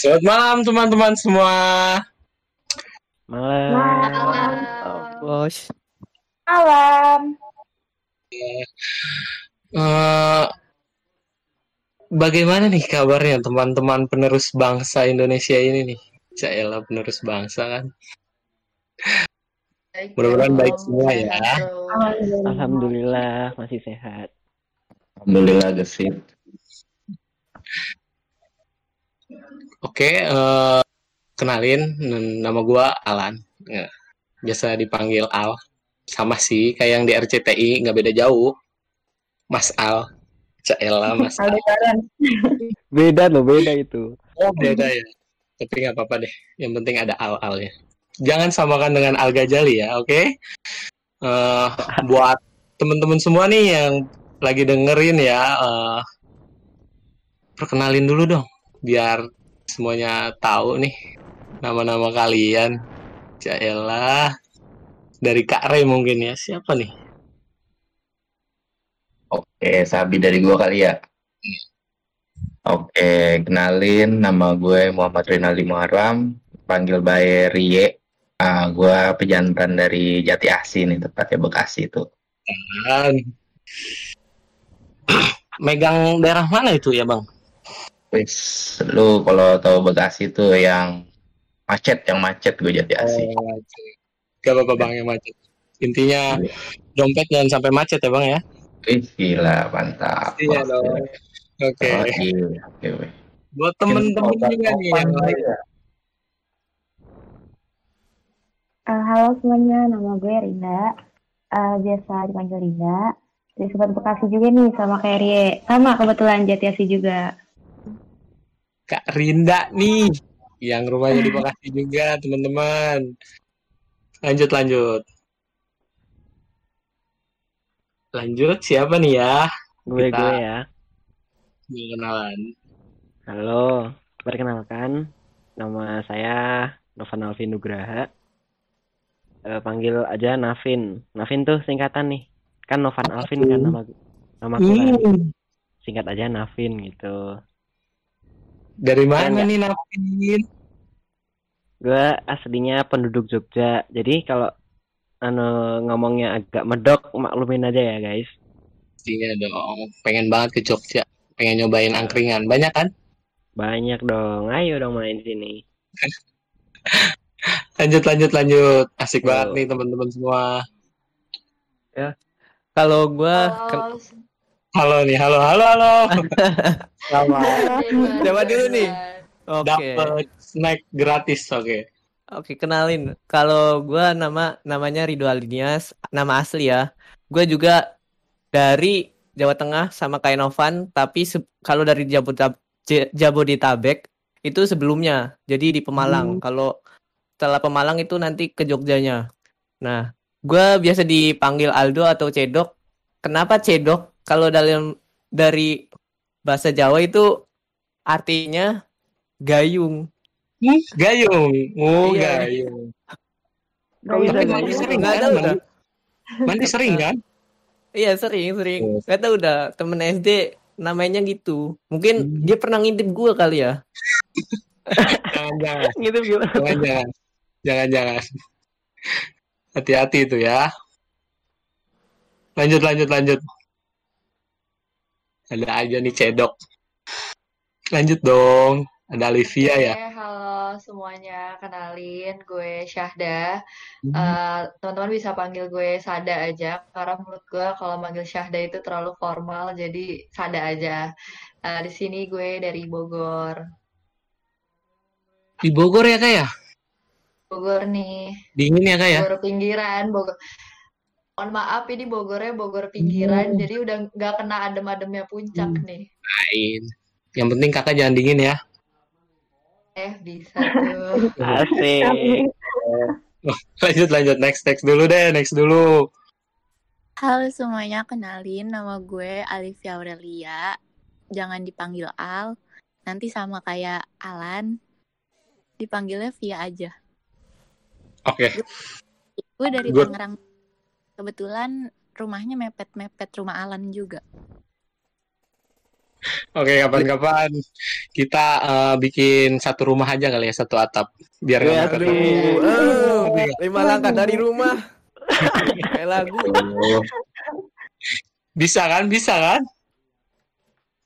Selamat malam teman-teman semua. Malam. Malam. Oh, bos. Malam. Eh, bagaimana nih kabarnya teman-teman penerus bangsa Indonesia ini nih? Caela penerus bangsa kan. Mudah-mudahan baik semua ya. Bro. Alhamdulillah masih sehat. Alhamdulillah gesit. Oke, eh, kenalin nama gua Alan. Ya, biasa dipanggil Al. Sama sih kayak yang di RCTI nggak beda jauh. Mas Al. Caela Mas Al. Beda loh, beda itu. Oh beda ya. Tapi nggak apa-apa deh. Yang penting ada al-alnya. Jangan samakan dengan Al Ghazali ya, oke? Eh, buat temen-temen semua nih yang lagi dengerin ya, eh, perkenalin dulu dong, biar semuanya tahu nih nama-nama kalian. Jaelah. Dari Kak Ray mungkin ya. Siapa nih? Oke, Sabi dari gua kali ya. Oke, kenalin nama gue Muhammad Rinaldi Muharram, panggil by Rie. Ah, gua pejantan dari Jati Asih nih, tepatnya Bekasi itu. Dan megang daerah mana itu ya, Bang? Wis, lu kalau tahu Bekasi itu yang macet, yang macet gue Jati Asih. Oh, macet. Gak apa-apa bang yang macet. Intinya dompet jangan sampai macet ya bang ya. Wih, gila, mantap. Iya dong. Oke. Iya. Buat temen-temen juga nih yang lain. Eh, halo semuanya, nama gue Rinda. Eh, biasa dipanggil Rinda. Dari Sobat Bekasi juga nih, sama kayak Rie. Sama kebetulan Jatiasi juga. Kak Rinda nih, yang rumahnya di Bekasi juga teman-teman. Lanjut lanjut. Lanjut siapa nih ya? Gue Kita- gue ya. Kenalan. Halo, perkenalkan nama saya Novan Alvin Nugraha. Eh, panggil aja Navin. Navin tuh singkatan nih. Kan Novan Alvin kan nama nama kan. Hmm, Singkat aja Navin gitu. Dari mana Enggak. nih Navin? Gue aslinya penduduk Jogja. Jadi kalau anu ngomongnya agak medok maklumin aja ya guys. Iya dong, pengen banget ke Jogja. Pengen nyobain angkringan. Banyak kan? Banyak dong. Ayo dong main sini. Lanjut lanjut lanjut. Asik banget Yo. nih teman-teman semua. Kalau gue Halo, Halo nih, halo halo halo. Sama. Siapa dulu nih? oke, dapat snack gratis, oke. oke kenalin. Kalau gue nama namanya Ridho Alinias, nama asli ya. Gue juga dari Jawa Tengah sama kayak Novan, tapi kalau dari Jabodetab Jabodetabek itu sebelumnya, jadi di Pemalang. Kalau setelah Pemalang itu nanti ke Jogjanya. Nah, gue biasa dipanggil Aldo atau Cedok. Kenapa Cedok? Kalau dalam dari bahasa Jawa itu artinya gayung. Hmm, Gayung. Oh, Iya. gayung. Tapi mandi sering Nggak kan? tahu Mandi, sering kan? Iya sering sering. Yes. Gak tau udah temen SD namanya gitu. Mungkin Hmm. dia pernah ngintip gue kali ya. Jangan jangan. Ngintip gimana? Jangan jangan. Jangan jangan. Hati-hati itu ya. Lanjut lanjut lanjut. Ada aja nih cedok. Lanjut dong. Ada Olivia ya. Halo semuanya. Kenalin, gue Syahda. Hmm. Teman-teman bisa panggil gue Sada aja. Karena menurut gue kalau manggil Syahda itu terlalu formal, jadi Sada aja. Eh, di sini gue dari Bogor. Di Bogor ya kak ya? Bogor nih, Dingin ya kak ya? Bogor pinggiran, Bogor. Mohon maaf ini Bogornya Bogor pinggiran, Hmm. jadi udah nggak kena adem-ademnya puncak Hmm. nih. Lain. Yang penting kakak jangan dingin ya. Eh, bisa tuh. Asik. Lanjut lanjut next next dulu deh next dulu. Halo semuanya, kenalin nama gue Alivia Aurelia. Jangan dipanggil Al, nanti sama kayak Alan. Dipanggilnya Via aja. Oke. Gue dari Good. Tangerang. Kebetulan rumahnya mepet-mepet rumah Alan juga. Oke, kapan-kapan kita eh, bikin satu rumah aja kali ya, satu atap. Biar Waduh, mepet. eh, lima langkah dari rumah. Kayak lagu. Oh, Bisa kan? Bisa kan?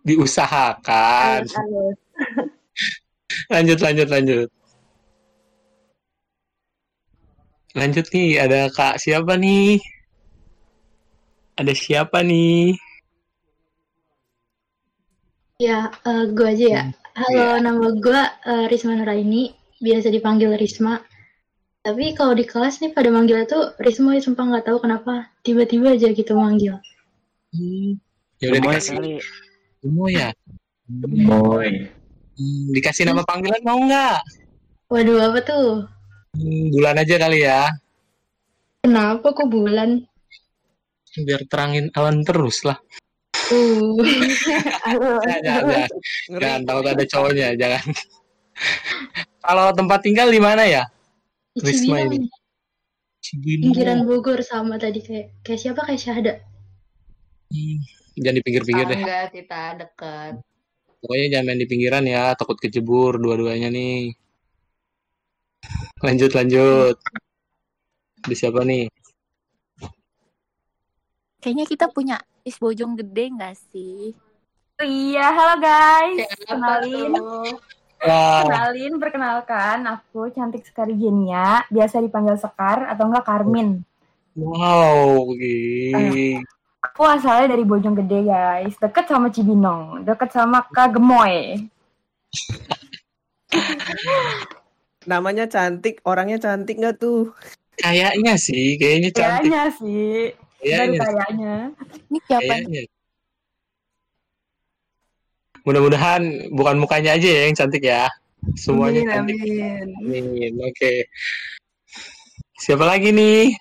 Diusahakan. Lanjut, lanjut, lanjut. Lanjut nih, ada Kak siapa nih? Ada siapa nih? Ya, eh, gue aja ya. Halo, nama gue eh, Risma Nuraini, biasa dipanggil Risma. Tapi kalau di kelas nih pada manggil tuh Risma, ya sumpah nggak tahu kenapa tiba-tiba aja gitu manggil. Hmm. Ya udah Gemoy dikasih. Gemoy ya. Boy. Hmm, dikasih nama panggilan mau nggak? Waduh, apa tuh? Hmm, bulan aja kali ya. Kenapa kok bulan? Biar terangin awan terus lah. Uh. Jangan, jangan, tahu ada cowoknya, jangan. Kalau tempat tinggal di mana ya? Risma Cibinong, ini. Cibinong. pinggiran Bogor sama tadi kayak kayak siapa kayak Syahda. Hmm, Jangan di pinggir-pinggir deh. Enggak, kita deket. Pokoknya jangan main di pinggiran ya, takut kejebur dua-duanya nih. Lanjut, lanjut. Di siapa nih? Kayaknya kita punya is bojong gede nggak sih? Iya, halo guys. Siapa Kenalin. Kenalin, perkenalkan, aku cantik sekali Genia, biasa dipanggil Sekar atau enggak Karmin. wow, gini. Aku asalnya dari Bojonggede guys, deket sama Cibinong, deket sama Kak Gemoy. Namanya cantik, orangnya cantik nggak tuh? Kayaknya sih, kayaknya cantik. Kayaknya sih, dari Kayaknya, kayaknya. Ini siapa? kayaknya. Mudah-mudahan bukan mukanya aja ya yang cantik ya. Semuanya Amin, cantik. amin. Amin. Oke. Siapa lagi nih?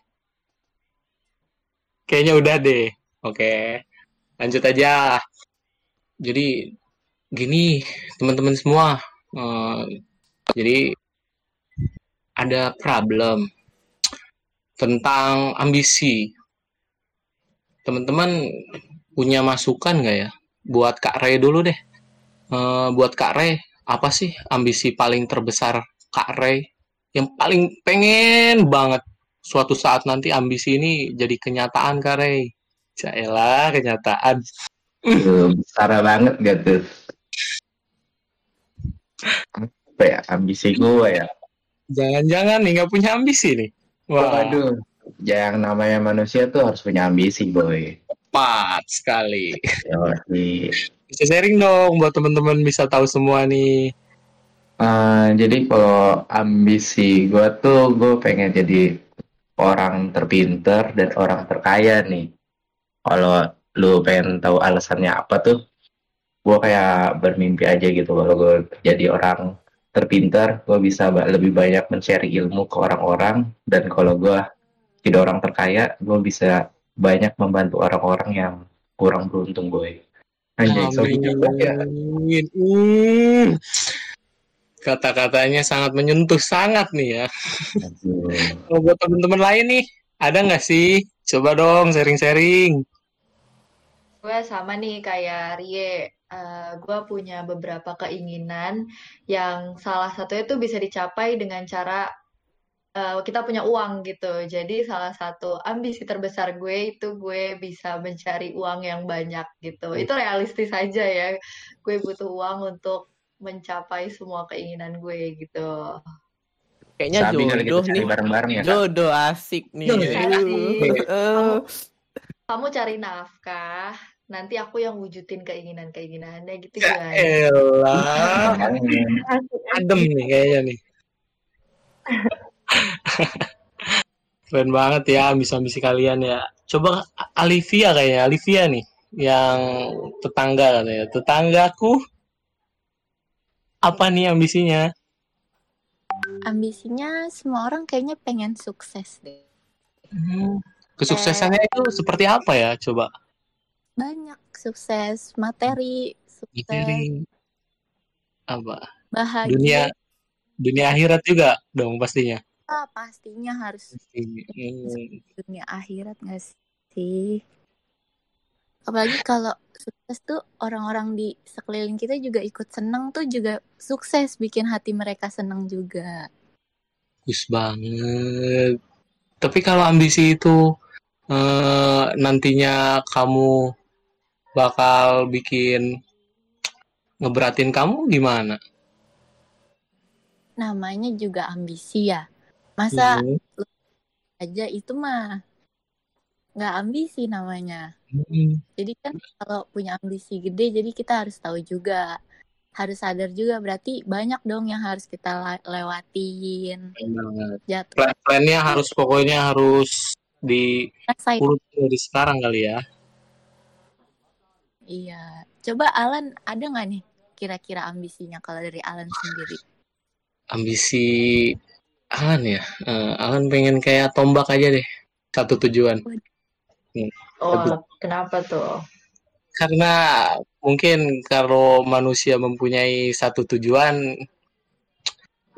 Kayaknya udah deh. Oke. Lanjut aja. Jadi gini, teman-teman semua. Eh, jadi ada problem tentang ambisi. Teman-teman punya masukan nggak ya? Buat Kak Ray dulu deh. Eh, buat Kak Ray, apa sih ambisi paling terbesar Kak Ray yang paling pengen banget suatu saat nanti ambisi ini jadi kenyataan Kak Ray. Jaelah kenyataan. Besar banget gak tuh? Apa ya, ambisi gue ya? Jangan-jangan nih nggak punya ambisi nih. Wah, Waduh, yang namanya manusia tuh harus punya ambisi, boy. tepat sekali. Yoi. Bisa sharing dong buat teman-teman bisa tahu semua nih. Eh, jadi kalau ambisi gue tuh gue pengen jadi orang terpinter dan orang terkaya nih. Kalau lu pengen tahu alasannya apa tuh, gue kayak bermimpi aja gitu. Kalau gue jadi orang terpinter, gue bisa lebih banyak men-share ilmu ke orang-orang. Dan kalau gue jadi orang terkaya, gue bisa banyak membantu orang-orang yang kurang beruntung gue. Anjay, ya. Amin. Hmm. Kata-katanya sangat menyentuh sangat nih ya. Kalau buat teman-teman lain nih, ada nggak sih? Coba dong sharing-sharing. Gue sama nih kayak Rie. Eh, gue punya beberapa keinginan yang salah satunya tuh bisa dicapai dengan cara eh, kita punya uang gitu. Jadi salah satu ambisi terbesar gue itu gue bisa mencari uang yang banyak gitu. Itu realistis aja ya. Gue butuh uang untuk mencapai semua keinginan gue gitu. Kayaknya Sabi jodoh cari nih. bareng-bareng ya. Jodoh asik nih. Jodoh asik. Eh, Kamu cari nafkah, nanti aku yang wujudin keinginan-keinginannya gitu Ya elah, adem nih kayaknya nih. Keren banget ya ambisi-ambisi kalian ya. Coba Alivia kayaknya, Alivia nih yang tetangga katanya. Tetanggaku apa nih ambisinya? Ambisinya semua orang kayaknya pengen sukses deh. Hmm, Kesuksesannya itu seperti apa ya? Coba Banyak sukses materi, sukses materi apa? bahagia. Dunia dunia akhirat juga dong pastinya. Pastinya harus Hmm, dunia akhirat nggak sih? Apalagi kalau sukses tuh orang-orang di sekeliling kita juga ikut seneng tuh juga sukses bikin hati mereka seneng juga. Bagus banget. Tapi kalau ambisi itu eh, nantinya kamu bakal bikin ngeberatin kamu gimana? Namanya juga ambisi ya. Masa Hmm. aja itu mah nggak ambisi namanya. Hmm. Jadi kan kalau punya ambisi gede, jadi kita harus tahu juga, harus sadar juga. Berarti banyak dong yang harus kita lewatin. Jatuh, Plan- Plannya harus pokoknya harus di urut dari sekarang kali ya. Iya. Coba Alan ada nggak nih kira-kira ambisinya kalau dari Alan sendiri? Ambisi Alan ya. Eh, Alan pengen kayak tombak aja deh. Satu tujuan. Oh, kenapa tuh? Karena mungkin kalau manusia mempunyai satu tujuan,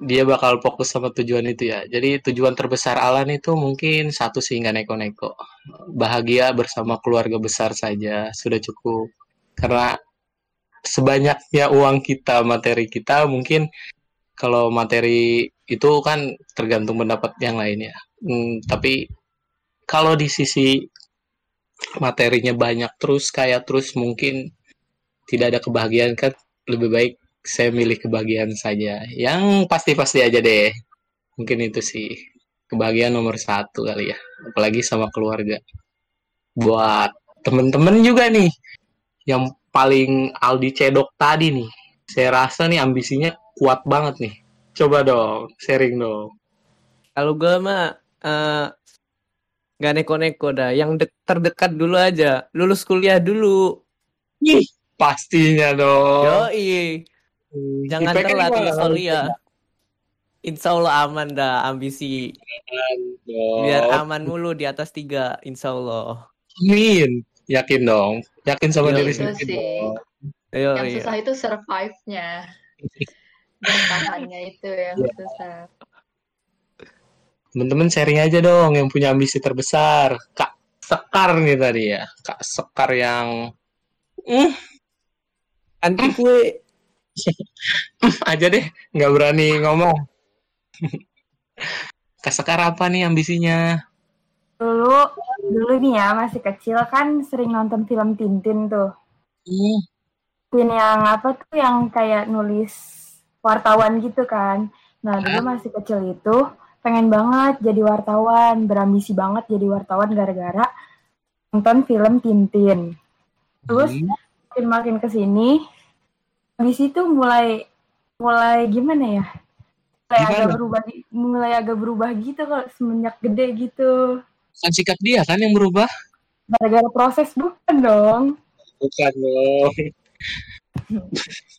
dia bakal fokus sama tujuan itu ya. Jadi tujuan terbesar Alan itu mungkin satu sih nggak neko-neko. Bahagia bersama keluarga besar saja sudah cukup. Karena sebanyaknya uang kita, materi kita, mungkin kalau materi itu kan tergantung pendapat yang lain ya. Hmm, tapi kalau di sisi materinya banyak terus kaya terus mungkin tidak ada kebahagiaan kan lebih baik saya milih kebahagiaan saja. Yang pasti-pasti aja deh. Mungkin itu sih. Kebahagiaan nomor satu kali ya. Apalagi sama keluarga. Buat temen-temen juga nih. Yang paling Aldi cedok tadi nih. Saya rasa nih ambisinya kuat banget nih coba dong sharing dong Kalau gue mah eh, nggak neko-neko dah. Yang de- terdekat dulu aja. Lulus kuliah dulu. Ih, pastinya dong Yoi. Jangan IPK telat lulus kuliah. Insya Allah aman dah ambisi. Dong. Biar aman mulu di atas tiga. Insya Allah. Amin. Yakin dong. Yakin sama Yo, diri Itu sendiri. Yo, Yang iya. susah itu survive-nya. Bertahannya itu yang Iya. susah. Temen-temen sharing aja dong yang punya ambisi terbesar. Kak Sekar nih tadi ya. Kak Sekar yang mm, Anti kue. aja deh, nggak berani ngomong. Kak Sekar apa nih ambisinya? Dulu, dulu nih ya masih kecil kan sering nonton film Tintin tuh. Hmm, Tin yang apa tuh yang kayak nulis wartawan gitu kan. Nah dulu masih kecil itu pengen banget jadi wartawan, berambisi banget jadi wartawan gara-gara nonton film Tintin. Terus hmm. makin makin ke sini, habis itu mulai mulai gimana ya? Mulai agak Gimana? berubah, di- mulai agak berubah gitu kalau semenjak gede gitu. Kan sikap dia kan yang berubah? Gara-gara proses bukan dong. Bukan dong.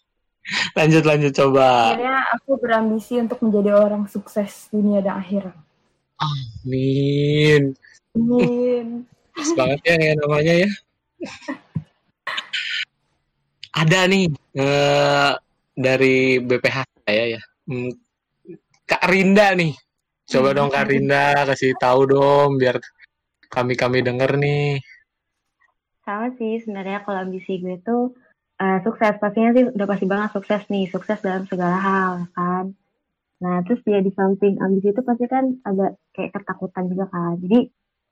lanjut lanjut coba. Akhirnya aku berambisi untuk menjadi orang sukses dunia dan akhirat. Amin. Amin. Pas banget ya kayak namanya ya. Ada nih eh, dari BPH saya ya. Hmm, Kak Rinda nih. Coba dong Kak Rinda kasih tahu dong biar kami-kami denger nih. Sama sih sebenarnya kalau ambisi gue tuh eh, sukses pastinya sih udah pasti banget sukses nih sukses dalam segala hal kan. Nah terus dia di samping ambisi itu pasti kan ada kayak ketakutan juga kan. Jadi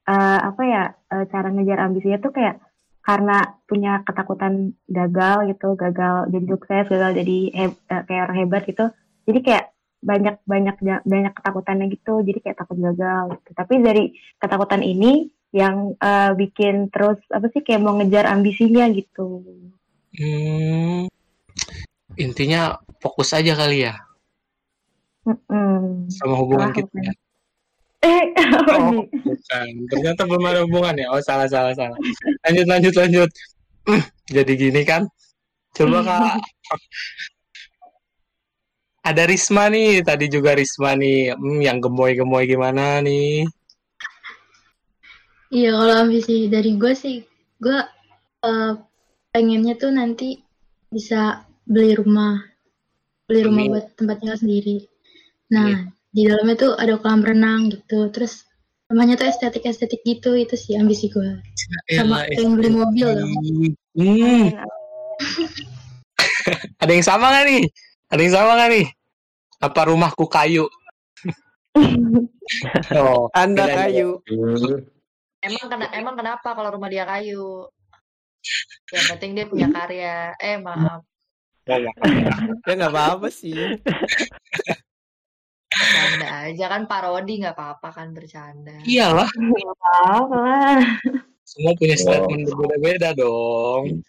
eh, apa ya eh, cara ngejar ambisinya tuh kayak karena punya ketakutan gagal gitu, gagal jadi sukses, gagal jadi eh, kayak orang hebat gitu. Jadi kayak banyak banyak banyak ketakutannya gitu. Jadi kayak takut gagal. Gitu. Tapi dari ketakutan ini yang eh, bikin terus apa sih kayak mau ngejar ambisinya gitu. Hmm, intinya fokus aja kali ya Mm-mm. sama hubungan kita. ya. Eh, Oh, bukan. Ternyata belum ada hubungan ya. Oh, salah, salah, salah. Lanjut, lanjut, lanjut. Hmm, jadi gini kan. Coba Kak. Ada Risma nih, tadi juga Risma nih. Hmm, yang gemoy-gemoy gimana nih? Iya, kalau ambisi dari gue sih, gue eh, pengennya tuh nanti bisa beli rumah, beli rumah Amin. buat tempat tinggal sendiri. Nah, di dalamnya tuh ada kolam renang gitu. Terus rumahnya tuh estetik-estetik gitu, itu sih ambisi gue. Sama pengen beli mobil dong. Hmm, ada yang sama nggak nih? Ada yang sama nggak nih? Apa rumahku kayu? oh, Anda kayu. Emang kena emang kenapa kalau rumah dia kayu? Yang penting dia punya karya. Eh maaf, Oh, nggak apa-apa. Ya nggak apa-apa sih. bercanda aja kan parodi nggak apa-apa kan bercanda. Iyalah, apa lah. semua punya statement berbeda-beda dong.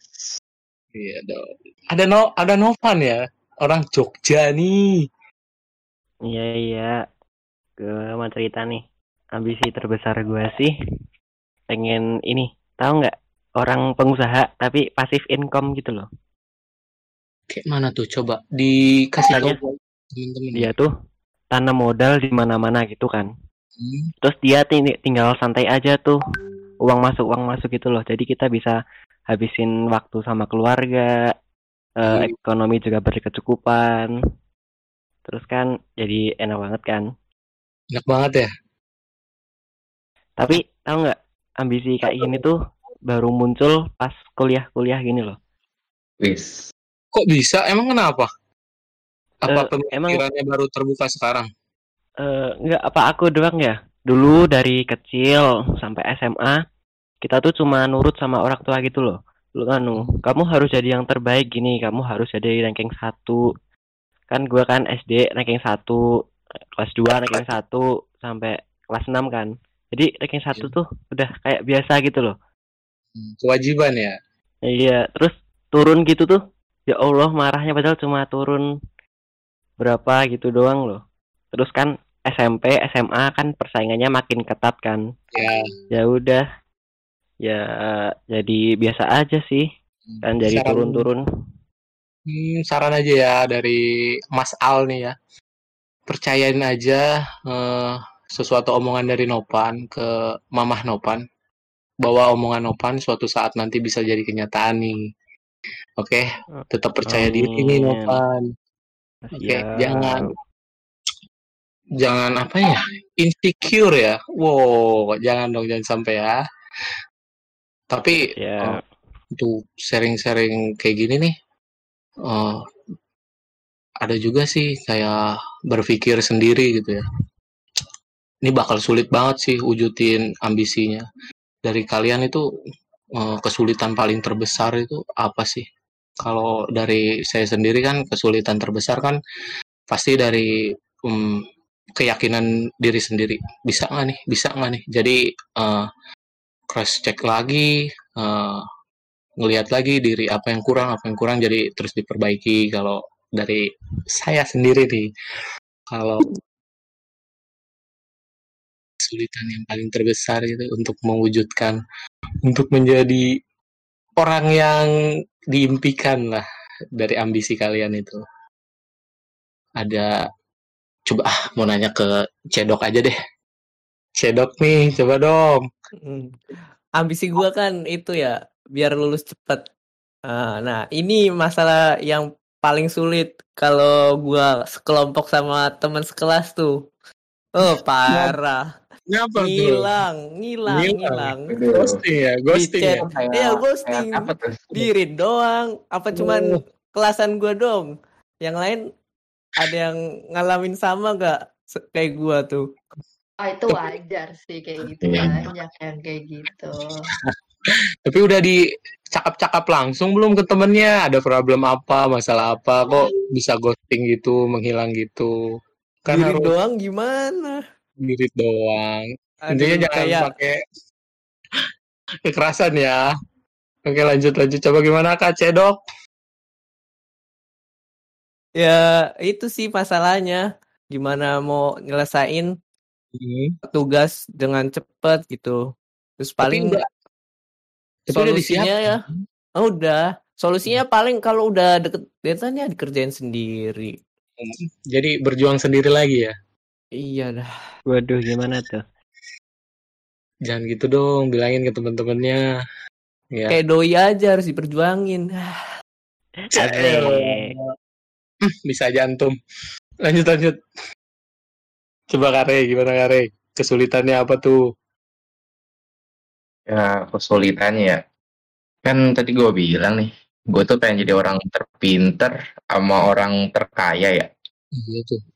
Iya dong. Ada no, ada Novan ya, orang Jogja nih. Iya iya. Gue mau cerita nih. Ambisi terbesar gue sih pengen ini. Tahu nggak orang pengusaha tapi pasif income gitu loh. Kayak mana tuh? Coba dikasih tahu teman-teman. Dia tuh tanam modal di mana-mana gitu kan. Hmm. Terus dia ting- tinggal santai aja tuh. Uang masuk uang masuk gitu loh. Jadi kita bisa habisin waktu sama keluarga. eh, Hmm. ekonomi juga berkecukupan. Terus kan jadi enak banget kan. Enak banget ya. Tapi tahu nggak ambisi kayak gini tuh baru muncul pas kuliah-kuliah gini loh. Wis. Kok bisa? Emang kenapa? Apa emang- pemikirannya baru terbuka sekarang? Eh nggak apa aku doang ya. Dulu dari kecil sampai SMA kita tuh cuma nurut sama orang tua gitu loh. Lu anu, kamu harus jadi yang terbaik gini, kamu harus jadi ranking satu. Kan gua kan SD ranking satu, kelas 2 ranking satu sampai kelas 6 kan. Jadi ranking satu tuh udah kayak biasa gitu loh. Hmm, Kewajiban ya. Iya, terus turun gitu tuh. Ya Allah, marahnya padahal cuma turun berapa gitu doang loh. Terus kan SMP, SMA kan persaingannya makin ketat kan. Ya, Ya udah. Ya jadi biasa aja sih. Kan jadi Saran- turun-turun. Hmm, saran aja ya dari Mas Al nih ya. Percayain aja eh, sesuatu omongan dari Nopan ke Mamah Nopan bahwa omongan Nopan suatu saat nanti bisa jadi kenyataan nih. Oke, tetap percaya diri nih Amin. Nopan. Oke, Siap. jangan jangan apa ya? Insecure ya. Wow, jangan dong jangan sampai ya. Tapi Ya. eh, untuk sharing-sharing kayak gini nih eh, ada juga sih kayak berpikir sendiri gitu ya. Ini bakal sulit banget sih wujudin ambisinya. Dari kalian itu eh, kesulitan paling terbesar itu apa sih? Kalau dari saya sendiri kan kesulitan terbesar kan pasti dari em, keyakinan diri sendiri. Bisa nggak nih? Bisa nggak nih? Jadi eh, cross check lagi, eh, ngelihat lagi diri apa yang kurang, apa yang kurang jadi terus diperbaiki. Kalau dari saya sendiri nih, kalau kesulitan yang paling terbesar itu untuk mewujudkan, untuk menjadi orang yang diimpikan lah dari ambisi kalian itu. Ada, coba ah mau nanya ke Cedok aja deh. Cedok nih, coba dong. Hmm. Ambisi gua kan itu ya biar lulus cepet. Ah, Nah, ini masalah yang paling sulit kalau gua sekelompok sama teman sekelas tuh. Oh, parah. Kenapa tuh? Ngilang, ngilang, Ngilang. ngilang. Ghosting ya, ghosting Di ya. chat. Kayak- Iya, ghosting. apa tuh? Di read doang. Apa cuman Oh. kelasan gua dong? Yang lain ada yang ngalamin sama gak kayak gua tuh? Ah itu wajar sih kayak gitu Iya. banyak yang kayak gitu. Tapi udah dicakap-cakap langsung belum ke temennya? Ada problem apa, masalah apa? Kok bisa ghosting gitu, menghilang gitu? Kan Di harus doang gimana? Mirip doang. Aduh, Intinya jangan kayak pakai kekerasan ya. Oke lanjut lanjut. Coba gimana Kak Cedok? ya itu sih masalahnya. Gimana mau nyelesain Hmm. tugas dengan cepat gitu. Terus paling tapi udah solusinya ya oh, udah solusinya paling kalau udah deket deadline ya dikerjain sendiri. Jadi berjuang sendiri lagi ya. Iya dah. Waduh, gimana tuh? Jangan gitu dong, bilangin ke temen-temennya. Ya. Kayak doi aja harus diperjuangin. Bisa jantung. Lanjut lanjut. Coba Kare, gimana Kare? Kesulitannya apa tuh? Ya, kesulitannya ya. Kan tadi gue bilang nih, gue tuh pengen jadi orang terpinter sama orang terkaya ya. Iya tuh.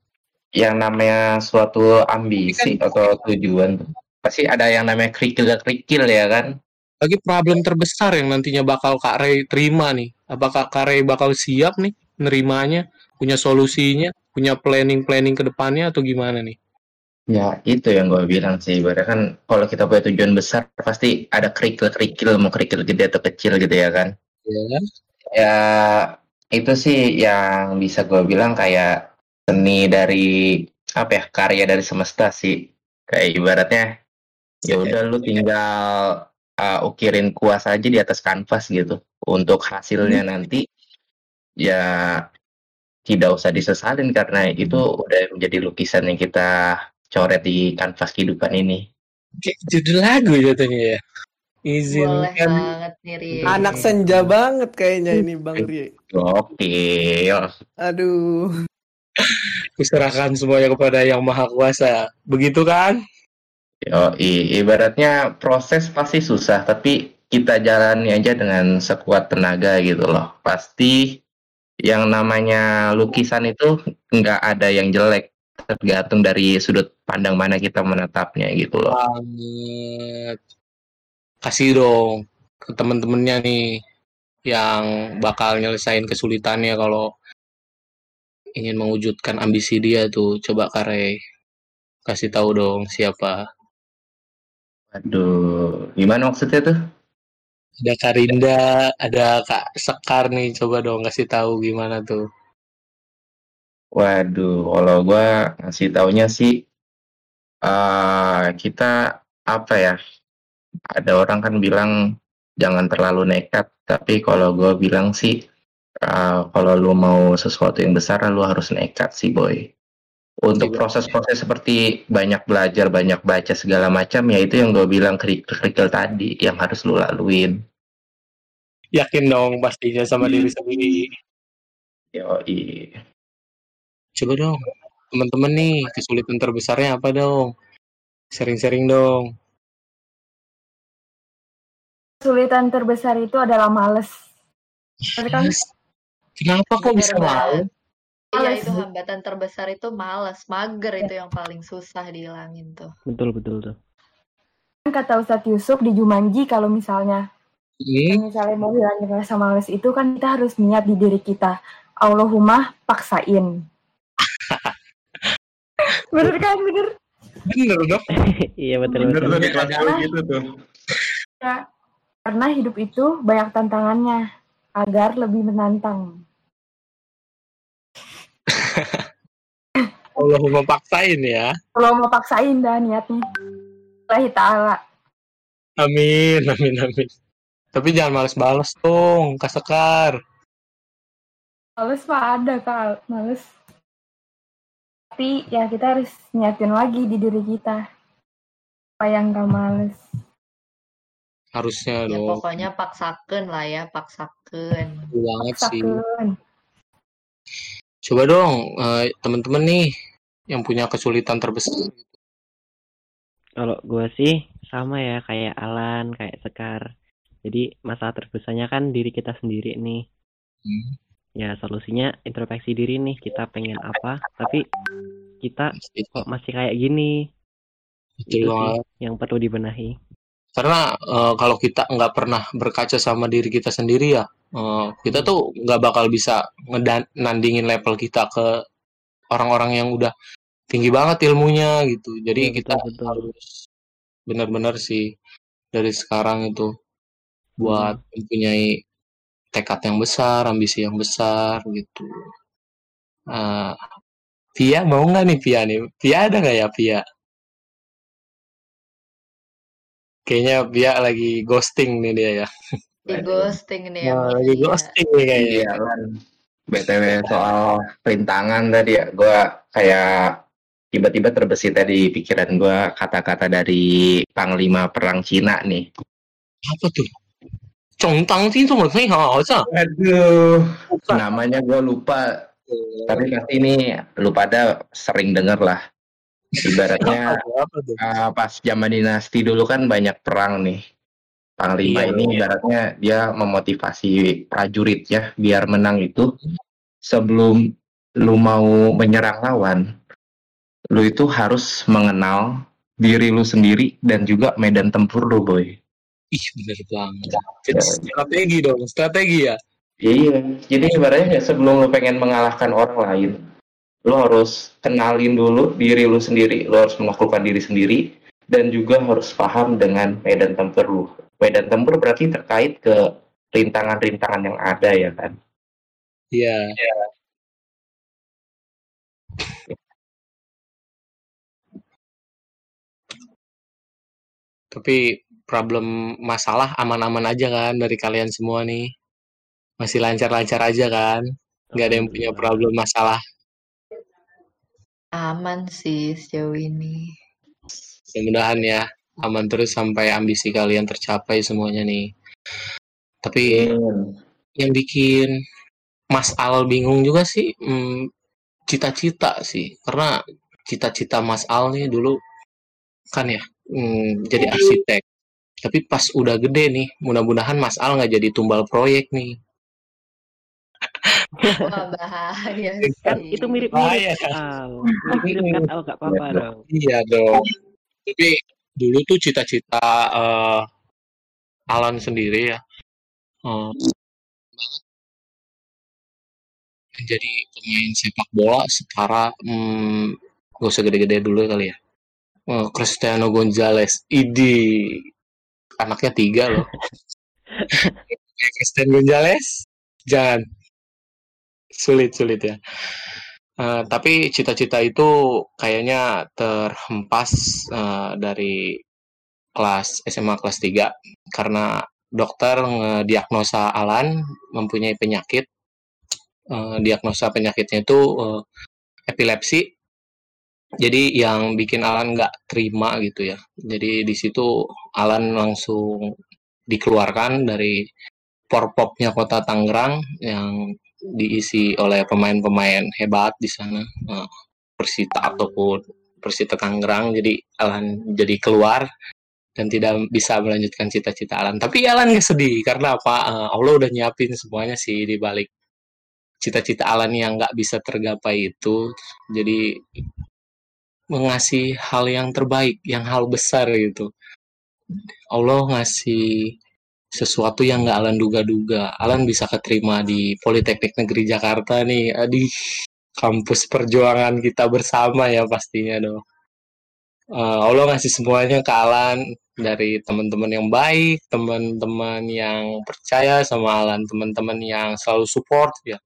Yang namanya suatu ambisi atau tujuan. Pasti ada yang namanya kerikil-kerikil ya kan. Lagi problem terbesar yang nantinya bakal Kak Ray terima nih. Apakah Kak Ray bakal siap nih nerimanya? Punya solusinya? Punya planning-planning ke depannya atau gimana nih? Ya, itu yang gue bilang sih. Ibaratnya kan kalau kita punya tujuan besar, pasti ada kerikil-kerikil, mau kerikil gede atau kecil gitu ya kan. Ya. Ya, itu sih yang bisa gue bilang kayak seni dari apa ya karya dari semesta sih. Kayak ibaratnya ya udah lu tinggal uh, ukirin kuas aja di atas kanvas gitu. Untuk hasilnya nanti ya tidak usah disesalin karena itu udah menjadi lukisan yang kita coret di kanvas kehidupan ini. Kayak judul lagu jatuhnya ya. Boleh Izinkan banget nih, Rie. Anak senja banget kayaknya ini Bang Rie. Oke, Aduh. Kuserahkan semuanya kepada Yang Maha Kuasa. Begitu kan? Yo, ibaratnya proses pasti susah, tapi kita jalani aja dengan sekuat tenaga gitu loh. Pasti yang namanya lukisan itu nggak ada yang jelek, tergantung dari sudut pandang mana kita menatapnya gitu loh. Banget. Kasih dong ke temen-temennya nih yang bakal nyelesain kesulitannya kalau ingin mewujudkan ambisi dia tuh. Coba Kare kasih tahu dong siapa. Waduh, gimana maksudnya tuh? Ada Karinda, ada Kak Sekar nih. Coba dong kasih tahu gimana tuh. Waduh, kalau gua ngasih taunya sih, eh kita apa ya? Ada orang kan bilang jangan terlalu nekat, tapi kalau gua bilang sih, eh, kalau lu mau sesuatu yang besar, lu harus nekat sih, boy. Untuk Iya. proses-proses seperti banyak belajar, banyak baca segala macam, ya itu yang gue bilang kerikil-kerikil tadi, yang harus lu laluin. Yakin dong pastinya sama diri sendiri. Yoi. Coba dong, teman-teman nih, kesulitan terbesarnya apa dong? Sering-sering dong. Kesulitan terbesar itu adalah males. Kan? Kenapa kok Bener bisa mau? Iya, itu hambatan terbesar itu malas. Mager itu yang paling susah dihilangin tuh. Betul betul tuh. Kan Kata Ustadz Yusuf di Jumanji kalau misalnya Ini misalnya mau hilangin rasa males itu kan kita harus niat di diri kita. Allahumma paksain. bener kan bener bener dong. iya betul betul. di kelas gue gitu tuh. ya. Karena hidup itu banyak tantangannya agar lebih menantang. Allah memaksain ya. Kalau mau paksain dah niatnya. Allah Ta'ala. Amin, amin, amin. Tapi jangan males balas dong, Kak Sekar. Males mah ada kak, males. Tapi ya kita harus niatin lagi di diri kita. Supaya nggak males. Harusnya Ya dong. pokoknya paksaken lah ya, paksaken. Betul banget sih. Coba dong, eh, teman-teman nih yang punya kesulitan terbesar. Kalau gue sih sama ya kayak Alan, kayak Sekar. Jadi masalah terbesarnya kan diri kita sendiri nih. Hmm, Ya solusinya introspeksi diri nih. Kita pengen apa, tapi kita kok masih kayak gini. Betul Itu sih yang perlu dibenahi. Karena eh, kalau kita nggak pernah berkaca sama diri kita sendiri ya, eh, kita tuh nggak bakal bisa nandingin level kita ke orang-orang yang udah tinggi banget ilmunya gitu. Jadi Iya, kita betul, harus benar-benar sih dari sekarang itu buat Hmm. mempunyai tekad yang besar, ambisi yang besar gitu. Ah, Pia mau nggak nih Pia nih? Pia ada nggak ya Pia? Kayaknya Pia lagi ghosting nih dia ya. Di ghosting nih ya. Lagi Iya. ghosting nih kayaknya. Iya kan. BTW soal perintangan tadi ya, gue kayak tiba-tiba terbesit tadi di pikiran gue kata-kata dari Panglima Perang Cina nih. Apa tuh? Chongtang sih menurut hao Aduh, namanya gue lupa. Tapi pasti ini lu pada sering denger lah. Ibaratnya Apa tuh? Uh, pas zaman dinasti dulu kan banyak perang nih. Panglima Iya, ini iya. ibaratnya dia memotivasi prajuritnya biar menang itu sebelum lu mau menyerang lawan, lu itu harus mengenal diri lu sendiri dan juga medan tempur lu, boy. Ih, bener banget. Jadi strategi dong, strategi ya. Iya, jadi ibaratnya sebelum lu pengen mengalahkan orang lain, lu harus kenalin dulu diri lu sendiri, lu harus menaklukkan diri sendiri, dan juga harus paham dengan medan tempur lu. Medan tempur berarti terkait ke rintangan-rintangan yang ada ya kan. Iya. Tapi problem masalah aman-aman aja kan dari kalian semua nih. Masih lancar-lancar aja kan. Nggak ada yang punya problem masalah. Aman sih sejauh ini. Mudah-mudahan ya aman terus sampai ambisi kalian tercapai semuanya nih. Tapi yang bikin Mas Al bingung juga sih hmm, cita-cita sih. Karena cita-cita Mas Al nih dulu kan ya hmm, jadi arsitek. Tapi pas udah gede nih, mudah-mudahan Mas Al nggak jadi tumbal proyek nih. Wah bahaya Kan sih. itu mirip-mirip Bahaya. Al. Mirip-mirip kan Al gak apa-apa dong. Iya dong. Tapi dulu tuh cita-cita eh, Alan sendiri ya. eh, banget menjadi pemain sepak bola setara hmm, gak usah gede-gede dulu kali ya. Eh, Cristiano Gonzalez, idi anaknya tiga loh. Cristiano Gonzalez, jangan sulit sulit ya. Eh, tapi cita-cita itu kayaknya terhempas eh, dari kelas SMA kelas 3 karena dokter ngediagnosa Alan mempunyai penyakit. Eh, diagnosa penyakitnya itu eh, epilepsi. Jadi yang bikin Alan nggak terima gitu ya. Jadi di situ Alan langsung dikeluarkan dari porpopnya kota Tangerang yang diisi oleh pemain-pemain hebat di sana eh, Persita ataupun Persita Tangerang. Jadi Alan jadi keluar dan tidak bisa melanjutkan cita-cita Alan. Tapi Alan nggak sedih karena apa? Eh, Allah udah nyiapin semuanya sih di balik cita-cita Alan yang nggak bisa tergapai itu. Jadi mengasih hal yang terbaik yang hal besar gitu. Allah ngasih sesuatu yang nggak Alan duga-duga. Alan bisa keterima di Politeknik Negeri Jakarta nih. Aduh, kampus perjuangan kita bersama ya pastinya dong. Eh, Allah ngasih semuanya ke Alan dari teman-teman yang baik, teman-teman yang percaya sama Alan, teman-teman yang selalu support ya.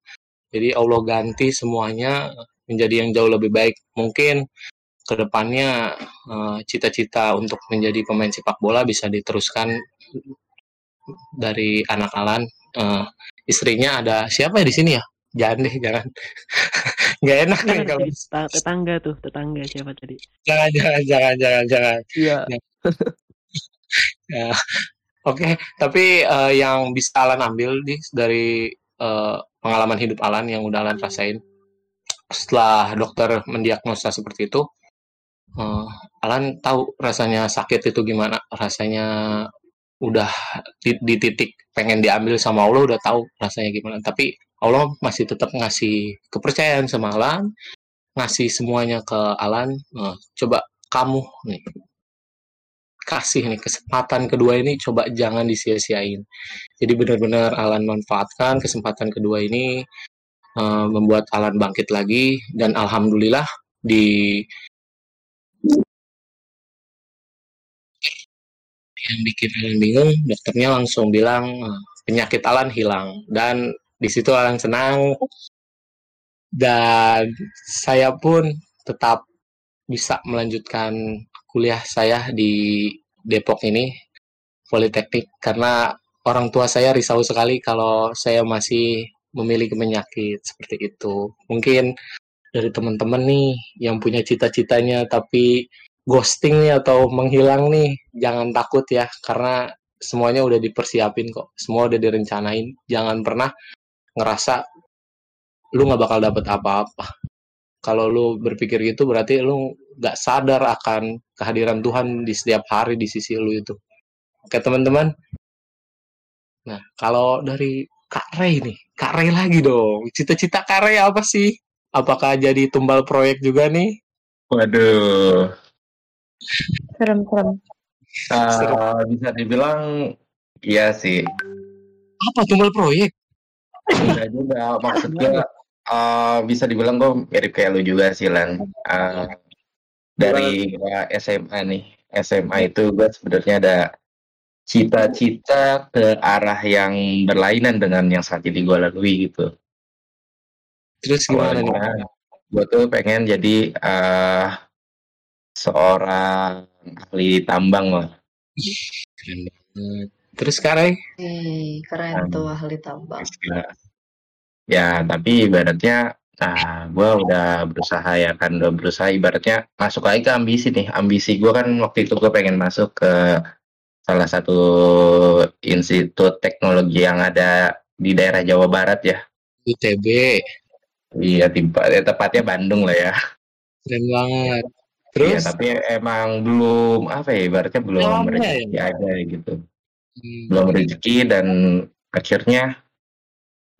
Jadi Allah ganti semuanya menjadi yang jauh lebih baik. Mungkin ke depannya eh, cita-cita untuk menjadi pemain sepak bola bisa diteruskan dari anak Alan. Eh, istrinya ada siapa ya di sini ya? Jangan deh, jangan. Nggak enak nih Jangan kalau tetang- tetangga tuh, tetangga siapa tadi? jangan, jangan, jangan, jangan, jangan. Iya. Ya, Oke, tapi eh, yang bisa Alan ambil nih dari eh, pengalaman hidup Alan yang udah Alan rasain setelah dokter mendiagnosa seperti itu, eh, Alan tahu rasanya sakit itu gimana, rasanya udah di, di titik pengen diambil sama Allah udah tahu rasanya gimana. Tapi Allah masih tetap ngasih kepercayaan sama Alan, ngasih semuanya ke Alan. Eh, coba kamu nih kasih nih kesempatan kedua ini coba jangan disia-siain. Jadi benar-benar Alan manfaatkan kesempatan kedua ini eh, membuat Alan bangkit lagi dan alhamdulillah di yang bikin Alan bingung dokternya langsung bilang eh, penyakit Alan hilang dan di situ Alan senang dan saya pun tetap bisa melanjutkan kuliah saya di Depok ini Politeknik karena orang tua saya risau sekali kalau saya masih memiliki penyakit seperti itu. Mungkin dari teman-teman nih yang punya cita-citanya tapi ghosting nih atau menghilang nih, jangan takut ya karena semuanya udah dipersiapin kok. Semua udah direncanain. Jangan pernah ngerasa lu nggak bakal dapet apa-apa. Kalau lu berpikir gitu berarti lu nggak sadar akan kehadiran Tuhan di setiap hari di sisi lu itu. Oke teman-teman. Nah kalau dari Kak Ray nih, Kak Ray lagi dong. Cita-cita Kak Ray apa sih? Apakah jadi tumbal proyek juga nih? Waduh. Serem-serem. Uh, bisa dibilang iya sih. Apa tumbal proyek? Enggak juga. Maksudnya uh, bisa dibilang gue mirip kayak lu juga sih Lan. Uh, dari gua SMA nih, SMA itu gue sebenarnya ada cita-cita ke arah yang berlainan dengan yang saat ini gue lalui gitu. Terus gimana nih? Gue tuh pengen jadi uh, seorang ahli tambang lah. Keren banget. Terus sekarang? Ih, keren tuh ahli tambang. Ya, tapi ibaratnya, nah gue udah berusaha ya kan, udah berusaha ibaratnya masuk lagi ke ambisi nih. Ambisi gue kan waktu itu gue pengen masuk ke salah satu institut teknologi yang ada di daerah Jawa Barat ya. ITB. Iya, tiba, ya, tepatnya Bandung lah ya. Keren banget. Iya, Terus? tapi emang belum apa ya, ibaratnya belum Lama rezeki ya? aja gitu. Hmm. Belum rezeki dan akhirnya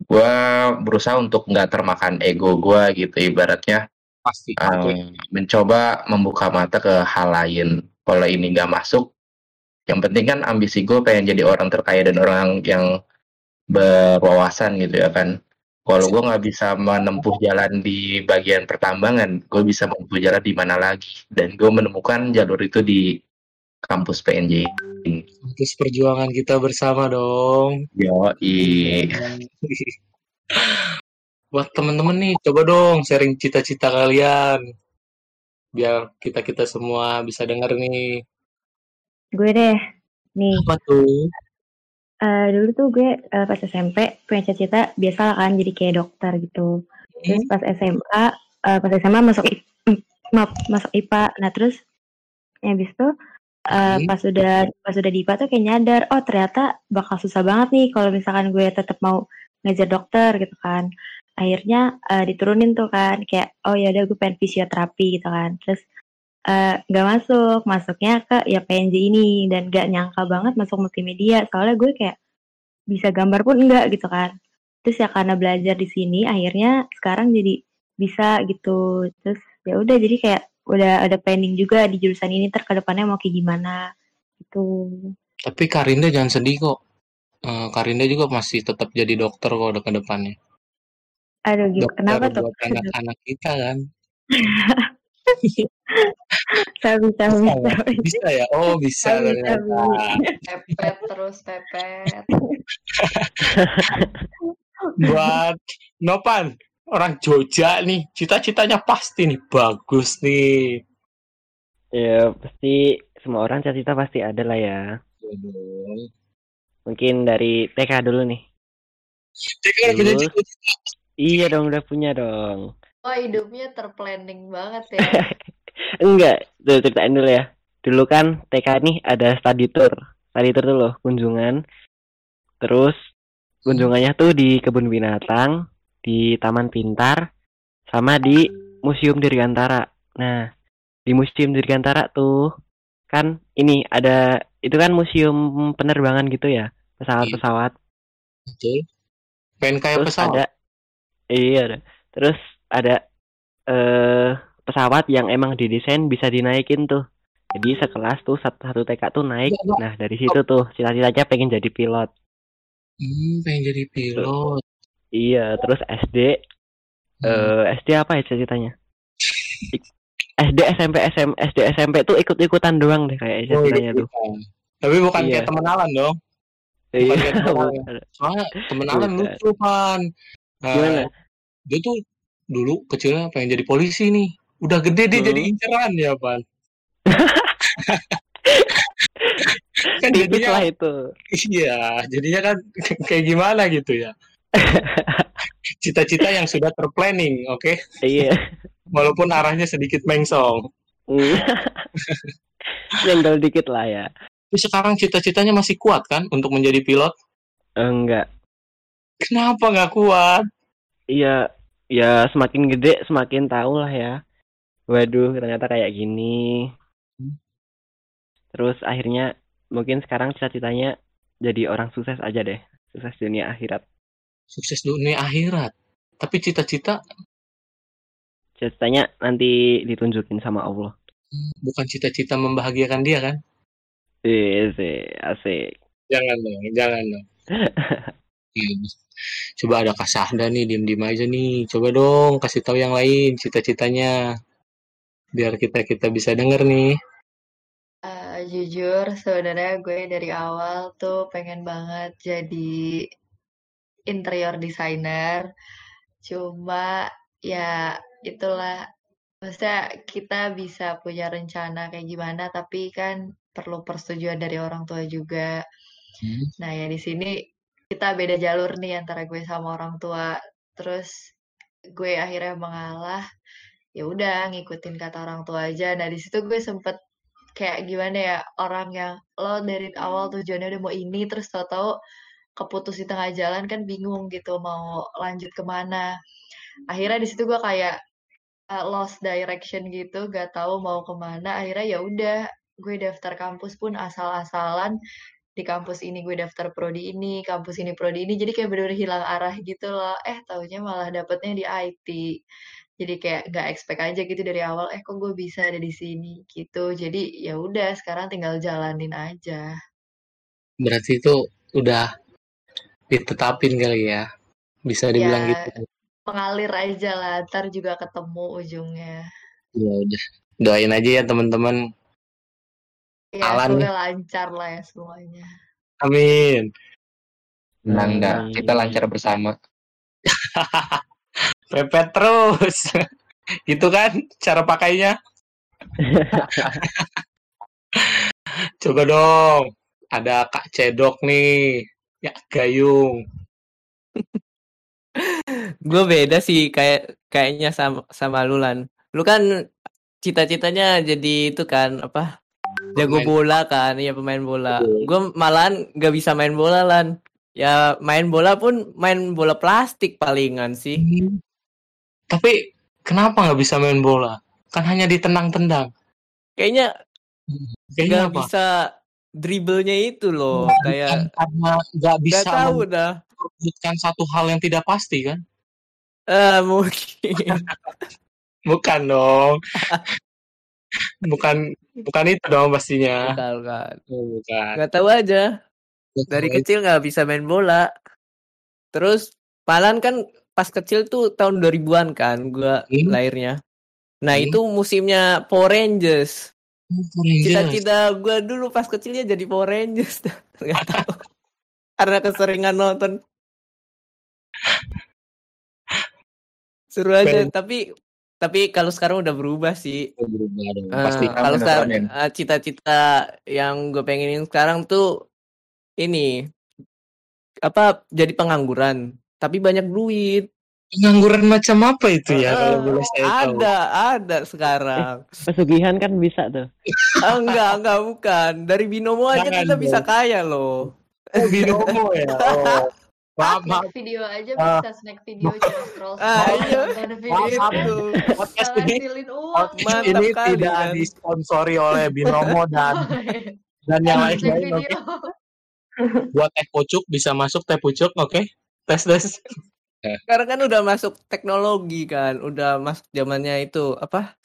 gue berusaha untuk nggak termakan ego gue gitu ibaratnya Pasti. eh, mencoba membuka mata ke hal lain kalau ini nggak masuk yang penting kan ambisi gue pengen jadi orang terkaya dan orang yang berwawasan gitu ya kan kalau gue nggak bisa menempuh jalan di bagian pertambangan gue bisa menempuh jalan di mana lagi dan gue menemukan jalur itu di kampus PNJ Terus perjuangan kita bersama dong. yo Buat temen-temen nih, coba dong sharing cita-cita kalian. Biar kita-kita semua bisa denger nih. Gue deh. Nih, Apa tuh? Eh, dulu tuh gue eh, pas SMP punya cita-cita biasa lah kan jadi kayak dokter gitu. Terus pas SMA, eh, pas SMA masuk maaf, masuk IPA. Nah terus habis itu Hmm. pas udah pas udah di IPA tuh kayak nyadar, oh ternyata bakal susah banget nih kalau misalkan gue tetap mau ngajar dokter gitu kan. Akhirnya eh, diturunin tuh kan kayak oh ya udah gue pengen fisioterapi gitu kan. Terus eh, nggak masuk, masuknya ke ya PNJ ini dan gak nyangka banget masuk multimedia soalnya gue kayak bisa gambar pun enggak gitu kan. Terus ya karena belajar di sini akhirnya sekarang jadi bisa gitu. Terus ya udah jadi kayak udah ada planning juga di jurusan ini ntar ke depannya mau kayak gimana gitu. Tapi Karinda jangan sedih kok. Eh, Karinda juga masih tetap jadi dokter kok ke depannya. Aduh gitu. Dokter Kenapa tuh? buat anak-anak kita kan. Sabi, Bisa ya? sabi. Bisa ya? Oh bisa Sabi, ternyata. Pepet terus pepet. Buat Nopan, orang Jogja nih, cita-citanya pasti nih bagus nih. Ya pasti semua orang cita-cita pasti ada lah ya. Mungkin dari TK dulu nih. TK udah punya Terus? cita-cita. Iya dong udah punya dong. Wah hidupnya terplanning banget ya. Enggak, tuh ceritain dulu ya. Dulu kan TK nih ada study tour. Study tour tuh loh, kunjungan. Terus kunjungannya tuh di kebun binatang, di Taman Pintar, sama di Museum Dirgantara. Nah, di Museum Dirgantara tuh kan ini ada itu kan museum penerbangan gitu ya, pesawat-pesawat. Betul. Pengen kayak Terus pesawat. ada iya ada. Terus ada eh pesawat yang emang didesain bisa dinaikin tuh. Jadi sekelas tuh satu, satu TK tuh naik. Enggak. Nah, dari situ tuh cita-citanya pengen jadi pilot. Hmm, pengen jadi pilot. Iya, terus SD Hmm. eh SD apa ya cita-citanya? SD SMP SM SD SMP tuh ikut-ikutan doang deh kayak Oh, cita-citanya tuh. ikutan. Tapi bukan Iya. kayak temen Alan dong. Iya. Soalnya temen Alan lucu kan. Gimana? dia tuh dulu kecilnya pengen jadi polisi nih. Udah gede dia Hmm. jadi inceran ya, Pan. kan jadinya lah itu. iya, jadinya kan kayak gimana gitu ya. Cita-cita yang sudah terplanning, oke? Iya. Walaupun arahnya sedikit mengsong. Nyenggol dikit lah ya. Tapi sekarang cita-citanya masih kuat kan untuk menjadi pilot? Enggak. Kenapa nggak kuat? Iya, ya semakin gede semakin tahu lah ya. Waduh, ternyata kayak gini. Hmm. Terus akhirnya mungkin sekarang cita-citanya jadi orang sukses aja deh, sukses dunia akhirat. Sukses dunia akhirat. Tapi cita-cita Cita-citanya nanti ditunjukin sama Allah. bukan cita-cita membahagiakan dia kan? Iya sih, asik. Jangan dong, jangan dong. Iya. Coba ada Kak Sahda nih, diem-diem aja nih. Coba dong, kasih tahu yang lain cita-citanya. Biar kita kita bisa denger nih. Eh, jujur, sebenarnya gue dari awal tuh pengen banget jadi interior designer. Cuma ya itulah, maksudnya kita bisa punya rencana kayak gimana, tapi kan perlu persetujuan dari orang tua juga. Hmm. Nah ya di sini kita beda jalur nih antara gue sama orang tua. Terus gue akhirnya mengalah, ya udah ngikutin kata orang tua aja. Nah di situ gue sempet kayak gimana ya orang yang lo dari awal tujuannya udah mau ini terus tau-tau keputus di tengah jalan kan bingung gitu mau lanjut ke mana akhirnya di situ gue kayak uh, lost direction gitu gak tahu mau ke mana akhirnya ya udah gue daftar kampus pun asal-asalan di kampus ini gue daftar prodi ini kampus ini prodi ini jadi kayak bener-bener hilang arah gitu loh eh taunya malah dapetnya di IT jadi kayak nggak expect aja gitu dari awal eh kok gue bisa ada di sini gitu jadi ya udah sekarang tinggal jalanin aja Berarti itu udah ditetapin kali ya. Bisa dibilang ya gitu. mengalir aja lah ntar juga ketemu ujungnya Ya udah. Doain aja ya teman-teman. Ya Alan semoga lancar lah ya semuanya Amin. Tenang dah, Amin. kita lancar bersama. Pepet terus. gitu kan cara pakainya. Coba dong. Ada Kak Cedok nih. Ya, Gayung. Gue beda sih kayak kayaknya sama sama lu Lan. Lu kan cita-citanya jadi itu kan apa? Jago bola kan, ya pemain bola. Betul. Gue malahan gak bisa main bola Lan. Ya main bola pun main bola plastik palingan sih. Hmm. Tapi kenapa nggak bisa main bola? Kan hanya ditendang-tendang. Kayaknya Kayaknya gak apa? bisa dribblenya itu loh. Bukan Kayak karena nggak gak bisa tahu dah. memperwujudkan satu hal yang tidak pasti kan? Eh mungkin. Bukan dong. bukan bukan itu dong pastinya. Bukan, bukan. Oh, bukan. Gak tahu aja. Dari kecil nggak bisa main bola. Terus malahan kan pas kecil tuh tahun 2000-an kan gua Hmm. lahirnya. Nah, Hmm. itu musimnya Power Rangers. Rangers. Cita-cita gua dulu pas kecilnya jadi Power Rangers. Nggak tahu. Karena keseringan nonton. Seru aja, Keren. tapi tapi kalau sekarang udah berubah sih. Berubah dong. Eh, Pasti kalau sekarang eh, cita-cita yang gue pengenin sekarang tuh ini apa jadi pengangguran tapi banyak duit pengangguran macam apa itu ya kalau Eh, boleh saya tahu? ada ada sekarang Pesugihan kan bisa tuh. Ah, enggak enggak bukan dari binomo aja Jangan kita bisa kaya loh Oh, binomo ya. Oh. Maaf, maaf. video aja Ah. bisa snack video cuma scroll ah scroll iya nonton video Maaf, itu Podcast ini podcast ini kali, tidak kan? disponsori oleh Binomo dan dan yang snack lain-lain. video Oke. Buat teh pucuk bisa masuk teh pucuk, oke? Tes tes. sekarang kan udah masuk teknologi kan udah masuk zamannya itu apa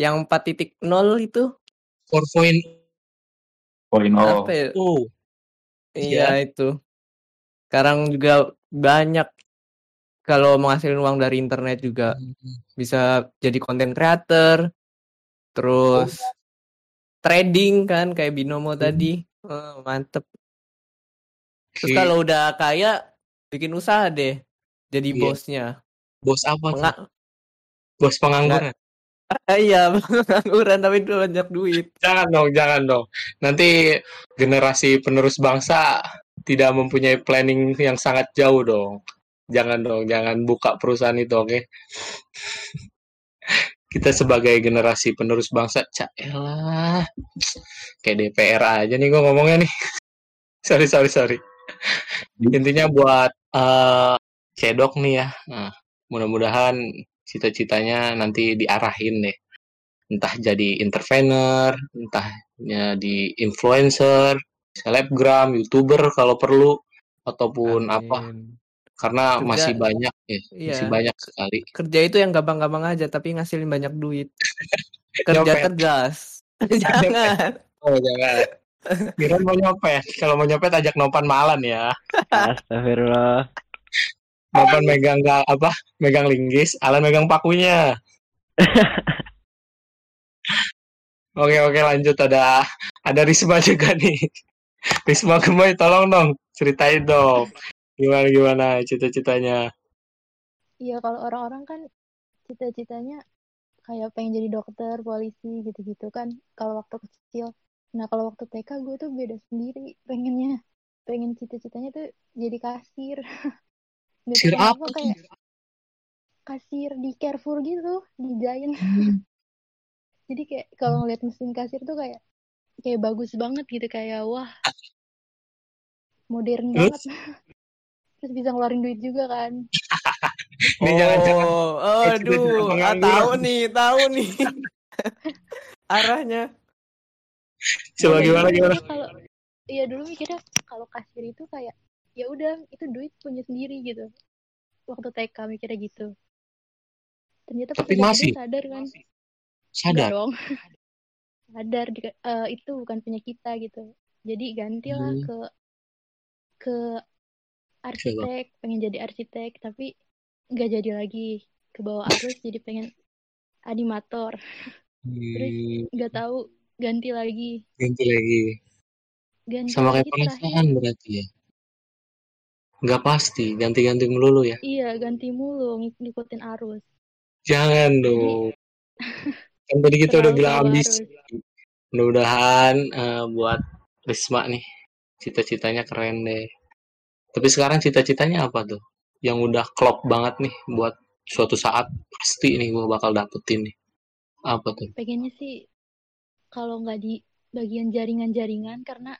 yang 4.0 itu Four point Poin oh. apa ya oh. Iya itu. Sekarang juga banyak kalau menghasilkan uang dari internet juga bisa jadi konten creator, terus trading kan kayak binomo tadi, Eh, mantep. Terus Oke. kalau udah kaya bikin usaha deh, jadi Iya. bosnya. Bos apa? tuh? Penga- Bos pengangguran. Ah, iya pengangguran tapi banyak duit. Jangan dong, jangan dong. Nanti generasi penerus bangsa tidak mempunyai planning yang sangat jauh dong. Jangan dong, jangan buka perusahaan itu, oke? Kita sebagai generasi penerus bangsa, caelah. Kayak DPR aja nih gue ngomongnya nih. sorry, sorry, sorry. Intinya buat eh cedok nih ya. Nah, mudah-mudahan cita-citanya nanti diarahin deh entah jadi intervener entah jadi influencer selebgram youtuber kalau perlu ataupun apa Amin. karena Kerja- masih banyak ya masih Iya. banyak sekali Kerja itu yang gampang-gampang aja tapi ngasilin banyak duit. Kerja tegas. Jangan. oh jangan Kira mau nyopet kalau mau nyopet ajak Nopan Malan ya Astagfirullah. Nopan megang ga- apa megang linggis Alan megang pakunya Oke oke lanjut ada ada Risma juga nih. Risma Gemoy tolong dong ceritain dong gimana gimana cita-citanya. Iya, kalau orang-orang kan cita-citanya kayak pengen jadi dokter, polisi gitu-gitu kan kalau waktu kecil. Nah, kalau waktu TK gue tuh beda sendiri pengennya. Pengen cita-citanya tuh jadi kasir. Kasir apa kayak kasir di Carrefour gitu, di Giant. Jadi kayak kalau ngeliat mesin kasir tuh kayak kayak bagus banget gitu kayak wah modern Terus? banget. Terus bisa ngeluarin duit juga kan. Ini jangan-jangan Oh, cita-cita aduh, ah, tahu nih, tahu nih. Arahnya. Coba Iya, gimana gimana? kalau iya dulu mikirnya kalau kasir itu kayak ya udah itu duit punya sendiri gitu waktu TK mikirnya gitu ternyata pas Tapi masih? sadar kan Enggak Sadar. dong sadar eh, itu bukan punya kita gitu jadi gantilah Hmm. ke ke arsitek pengen jadi arsitek tapi nggak jadi lagi ke bawah arus jadi pengen animator terus Hmm, nggak tahu ganti lagi ganti lagi. ganti Sama kayak perasaan berarti ya. Nggak pasti, ganti-ganti melulu ya. Iya, ganti mulu ng- ngikutin arus. Jangan dong. Kan tadi kita udah bilang ambisi. Mudah-mudahan eh, buat Risma nih cita-citanya keren deh. Tapi sekarang cita-citanya apa tuh? Yang udah klop banget nih buat suatu saat pasti nih gue bakal dapetin nih. Apa tuh? Pengennya sih kalau nggak di bagian jaringan-jaringan karena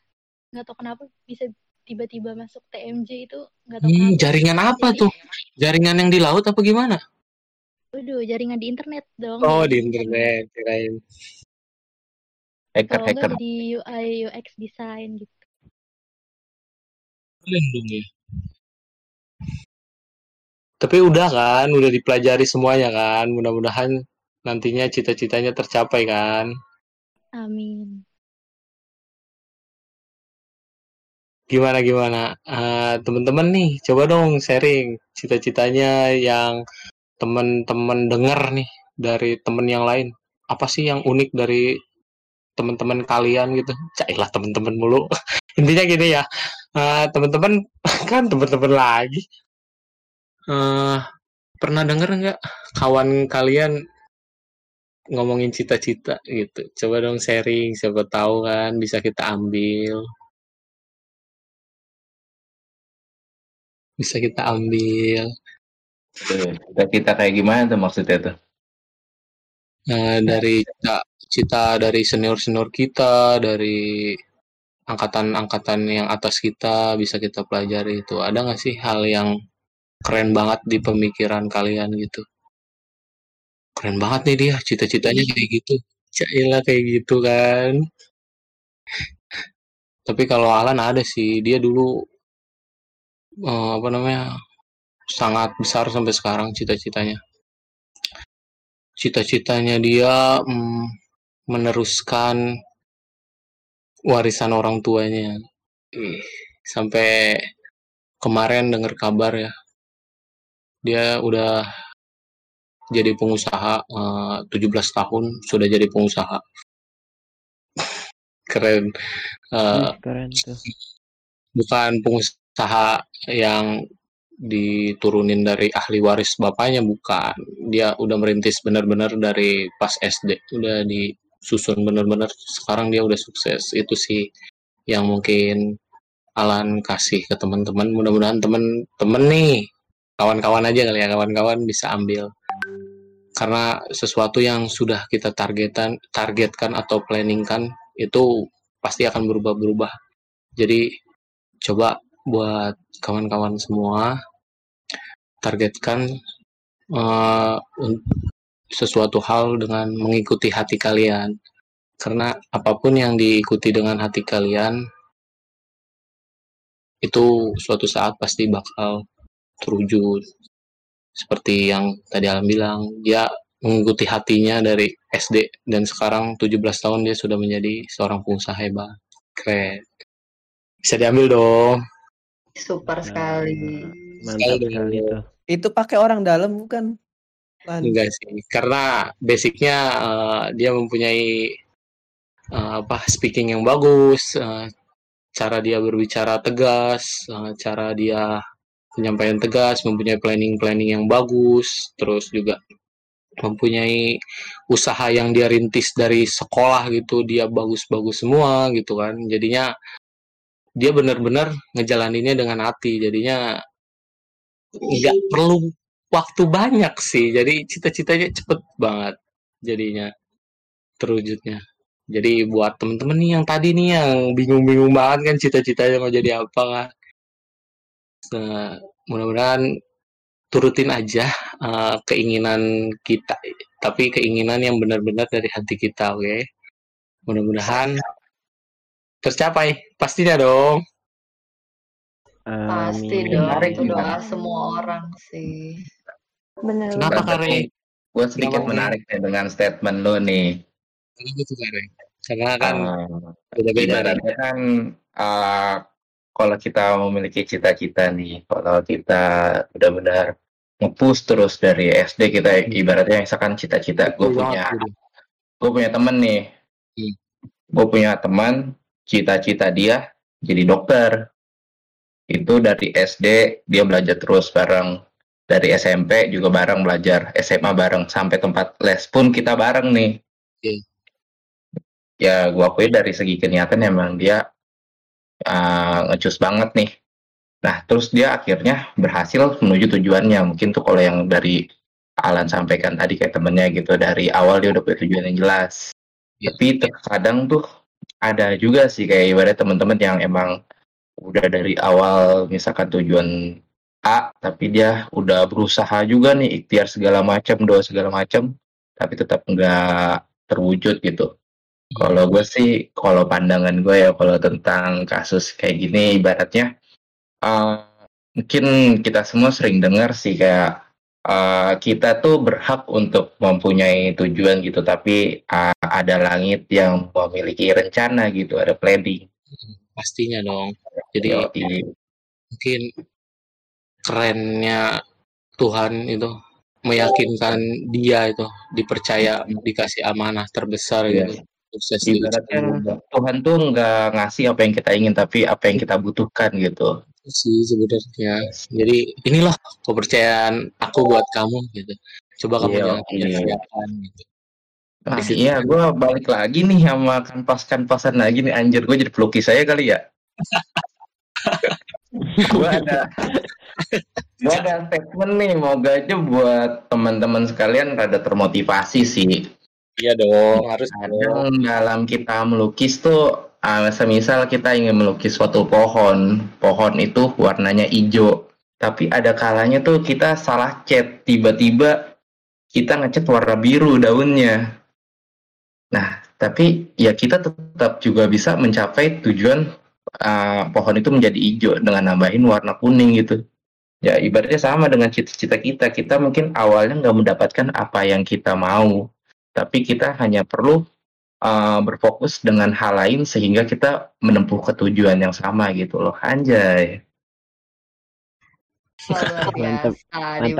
nggak tahu kenapa bisa tiba-tiba masuk TMJ itu nggak tahu Hmm, kenapa. jaringan apa Jadi, tuh? Jaringan yang di laut apa gimana? Waduh, jaringan di internet dong. Oh, di internet, kirain. Kalau nggak Hacker-hacker. jadi UI UX design gitu. Keren dong ya. Tapi udah kan, udah dipelajari semuanya kan. Mudah-mudahan nantinya cita-citanya tercapai kan. Amin. Gimana gimana? Eh, teman-teman nih, coba dong sharing cita-citanya yang teman-teman dengar nih dari teman yang lain. Apa sih yang unik dari teman-teman kalian gitu? Cailah teman-teman mulu. Intinya gini ya, eh, teman-teman kan teman-teman lagi. Eh, pernah denger nggak kawan kalian ngomongin cita-cita gitu? Coba dong sharing, siapa tahu kan bisa kita ambil. Bisa kita ambil. Tuh, Cita-cita kayak gimana tuh maksudnya tuh? Nah, dari cita, cita dari senior-senior kita, dari angkatan-angkatan yang atas kita bisa kita pelajari itu. Ada nggak sih hal yang keren banget di pemikiran kalian gitu? Keren banget nih dia, cita-citanya kayak gitu. Cailah kayak gitu kan. Tapi kalau Alan ada sih, dia dulu eh, apa namanya sangat besar sampai sekarang cita-citanya. Cita-citanya dia mm, meneruskan warisan orang tuanya. Ih, sampai kemarin dengar kabar ya, dia udah jadi pengusaha eh, 17 tahun sudah jadi pengusaha. Keren. Wih, keren tuh. bukan pengusaha yang diturunin dari ahli waris bapaknya bukan. Dia udah merintis benar-benar dari pas SD udah disusun benar-benar. Sekarang dia udah sukses. Itu sih yang mungkin Alan kasih ke teman-teman. Mudah-mudahan teman-teman nih kawan-kawan aja kali ya. Kawan-kawan bisa ambil. Karena sesuatu yang sudah kita targetan targetkan atau planningkan itu pasti akan berubah-berubah. Jadi coba buat kawan-kawan semua targetkan uh, sesuatu hal dengan mengikuti hati kalian. Karena apa pun yang diikuti dengan hati kalian itu suatu saat pasti bakal terwujud. Seperti yang tadi Alam bilang, dia mengikuti hatinya dari SD dan sekarang 17 tahun dia sudah menjadi seorang pengusaha hebat. Keren. Bisa diambil dong. Super sekali. Mantap sekali itu. Itu pakai orang dalam bukan? Lan. Enggak sih, karena basicnya uh, dia mempunyai uh, apa speaking yang bagus, uh, cara dia berbicara tegas, uh, cara dia penyampaian tegas, mempunyai planning-planning yang bagus, terus juga mempunyai usaha yang dia rintis dari sekolah gitu, dia bagus-bagus semua gitu kan. Jadinya dia benar-benar ngejalaninnya dengan hati, jadinya nggak perlu waktu banyak sih. Jadi cita-citanya cepet banget jadinya terwujudnya. Jadi buat temen-temen nih yang tadi nih yang bingung-bingung banget kan cita-citanya mau jadi apa kan nah, mudah-mudahan turutin aja uh, keinginan kita tapi keinginan yang benar-benar dari hati kita oke? Okay? mudah-mudahan tercapai pastinya dong Pasti dong, itu doa semua orang sih. Bener. Kenapa Kare? Gue sedikit menarik nih dengan statement lo nih. Kenapa tuh Kare? Karena kan Uh, beda-beda nih. ibaratnya kan uh, kalau kita memiliki cita-cita nih, kalau kita benar-benar ngepush terus dari SD kita ibaratnya misalkan cita-cita gue punya gue punya temen nih Hmm. gue punya teman cita-cita dia jadi dokter. Itu dari SD dia belajar terus bareng. Dari SMP juga bareng belajar SMA bareng sampai tempat les pun kita bareng nih. Iya. ya gue akui dari segi keniatan emang dia uh, ngecus banget nih. Nah terus dia akhirnya berhasil menuju tujuannya. Mungkin tuh kalau yang dari Alan sampaikan tadi kayak temennya gitu dari awal dia udah punya tujuan yang jelas. Iya. tapi terkadang tuh ada juga sih kayak ibarat teman-teman yang emang udah dari awal misalkan tujuan A tapi dia udah berusaha juga nih ikhtiar segala macam doa segala macam tapi tetap nggak terwujud gitu. Kalau gue sih kalau pandangan gue ya kalau tentang kasus kayak gini ibaratnya uh, mungkin kita semua sering dengar sih kayak uh, kita tuh berhak untuk mempunyai tujuan gitu tapi uh, ada langit yang memiliki rencana gitu ada planning Pastinya dong. Jadi Yoi. mungkin kerennya Tuhan itu meyakinkan dia itu dipercaya dikasih amanah terbesar Iya. gitu sukses ibaratnya. Tuhan tuh nggak ngasih apa yang kita ingin tapi apa yang kita butuhkan gitu Itu sih sebenarnya jadi inilah kepercayaan aku buat kamu gitu coba kamu Iya, jangan oke. sia-siakan gitu Nah, situ. iya, gue balik lagi nih sama kanvas-kanvasan lagi nih, anjir gue jadi pelukis saya kali ya. gue ada, gue ada statement nih, moga aja buat teman-teman sekalian rada termotivasi sih. iya dong harus. Kadang dalam kita melukis tuh, uh, semisal kita ingin melukis suatu pohon, pohon itu warnanya hijau, tapi ada kalanya tuh kita salah cat, tiba-tiba kita ngecat warna biru daunnya. Nah, tapi ya kita tetap juga bisa mencapai tujuan uh, pohon itu menjadi hijau dengan nambahin warna kuning gitu. Ya ibaratnya sama dengan cita-cita kita. Kita mungkin awalnya nggak mendapatkan apa yang kita mau, tapi kita hanya perlu uh, berfokus dengan hal lain sehingga kita menempuh ke tujuan yang sama gitu loh. Anjay. Wah, Mantap,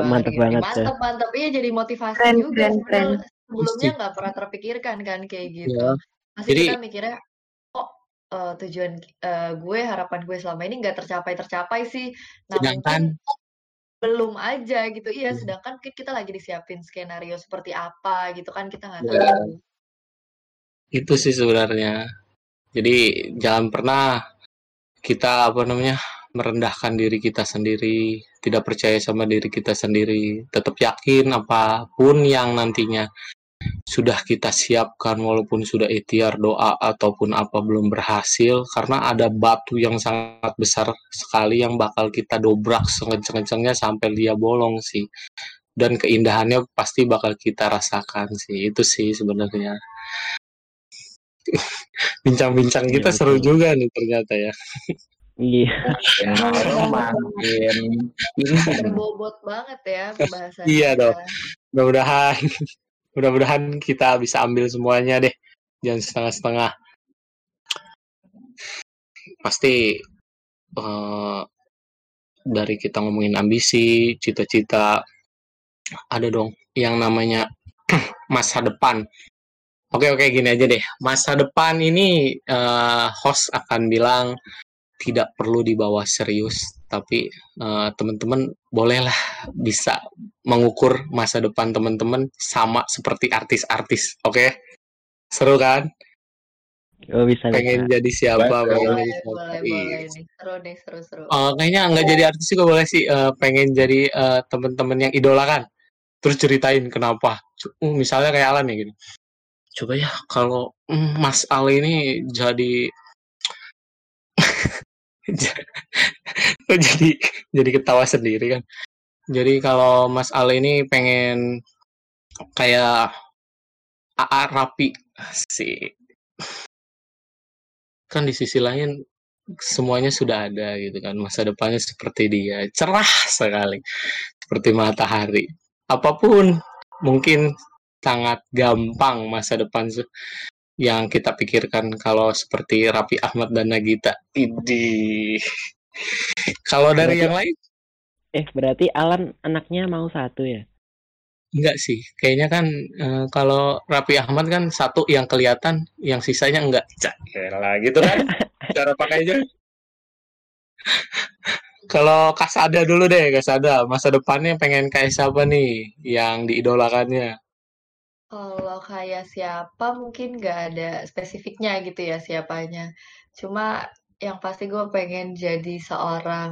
mantap dibangun. banget, Mantap, mantap. Iya jadi motivasi Keren, juga. keren, keren. Sebenarnya sebelumnya nggak pernah terpikirkan kan kayak gitu. Iya. Masih Jadi- kita mikirnya, kok eh, tujuan eh, gue, harapan gue selama ini nggak tercapai-tercapai sih. Nah Sedangkan mungkin belum aja gitu. Iya, Hmm. sedangkan kita lagi disiapin skenario seperti apa gitu kan kita nggak Iya. tahu. Itu sih sebenarnya. Jadi jangan pernah kita apa namanya merendahkan diri kita sendiri tidak percaya sama diri kita sendiri. Tetap yakin apa pun yang nantinya sudah kita siapkan walaupun sudah ikhtiar doa ataupun apa belum berhasil karena ada batu yang sangat besar sekali yang bakal kita dobrak sekenceng-kencengnya sampai dia bolong sih. Dan keindahannya pasti bakal kita rasakan sih. Itu sih sebenarnya bincang-bincang kita Iya, seru betul. juga nih ternyata ya. Iya. Makin malam makin ini Berbobot banget ya pembahasan iya dong. Mudah-mudahan mudah-mudahan kita bisa ambil semuanya deh. Jangan setengah-setengah. Pasti eh, dari kita ngomongin ambisi cita-cita ada dong yang namanya masa depan oke oke gini aja deh masa depan ini eh, host akan bilang tidak perlu dibawa serius tapi eh, teman-teman bolehlah bisa mengukur masa depan teman-teman sama seperti artis-artis oke seru kan Oh bisa pengen bisa. jadi siapa Betul. pengen Boleh, jadi siapa boleh, boleh. Seru nih, seru-seru. Eh, kayaknya nggak jadi artis juga boleh sih Eh, pengen jadi eh, teman-teman yang idolakan terus ceritain kenapa uh, misalnya kayak Alan ya gini coba ya kalau Mas Al ini jadi jadi jadi ketawa sendiri kan. Jadi kalau Mas Al ini pengen kayak AA rapi sih. Kan di sisi lain semuanya sudah ada gitu kan masa depannya seperti dia. Cerah sekali seperti matahari. Apa pun mungkin sangat gampang masa depan yang kita pikirkan kalau seperti Raffi Ahmad dan Nagita. Ini kalau dari Berarti- yang lain? Eh berarti Alan anaknya mau satu ya? enggak sih. Kayaknya kan eh, kalau Raffi Ahmad kan satu yang kelihatan yang sisanya enggak. Cak, elah, gitu kan? Cara pakainya? Kalau Kasada dulu deh Kasada. Masa depannya pengen kayak siapa nih yang diidolakannya Kalau kayak siapa mungkin nggak ada spesifiknya gitu ya siapanya. Cuma yang pasti gue pengen jadi seorang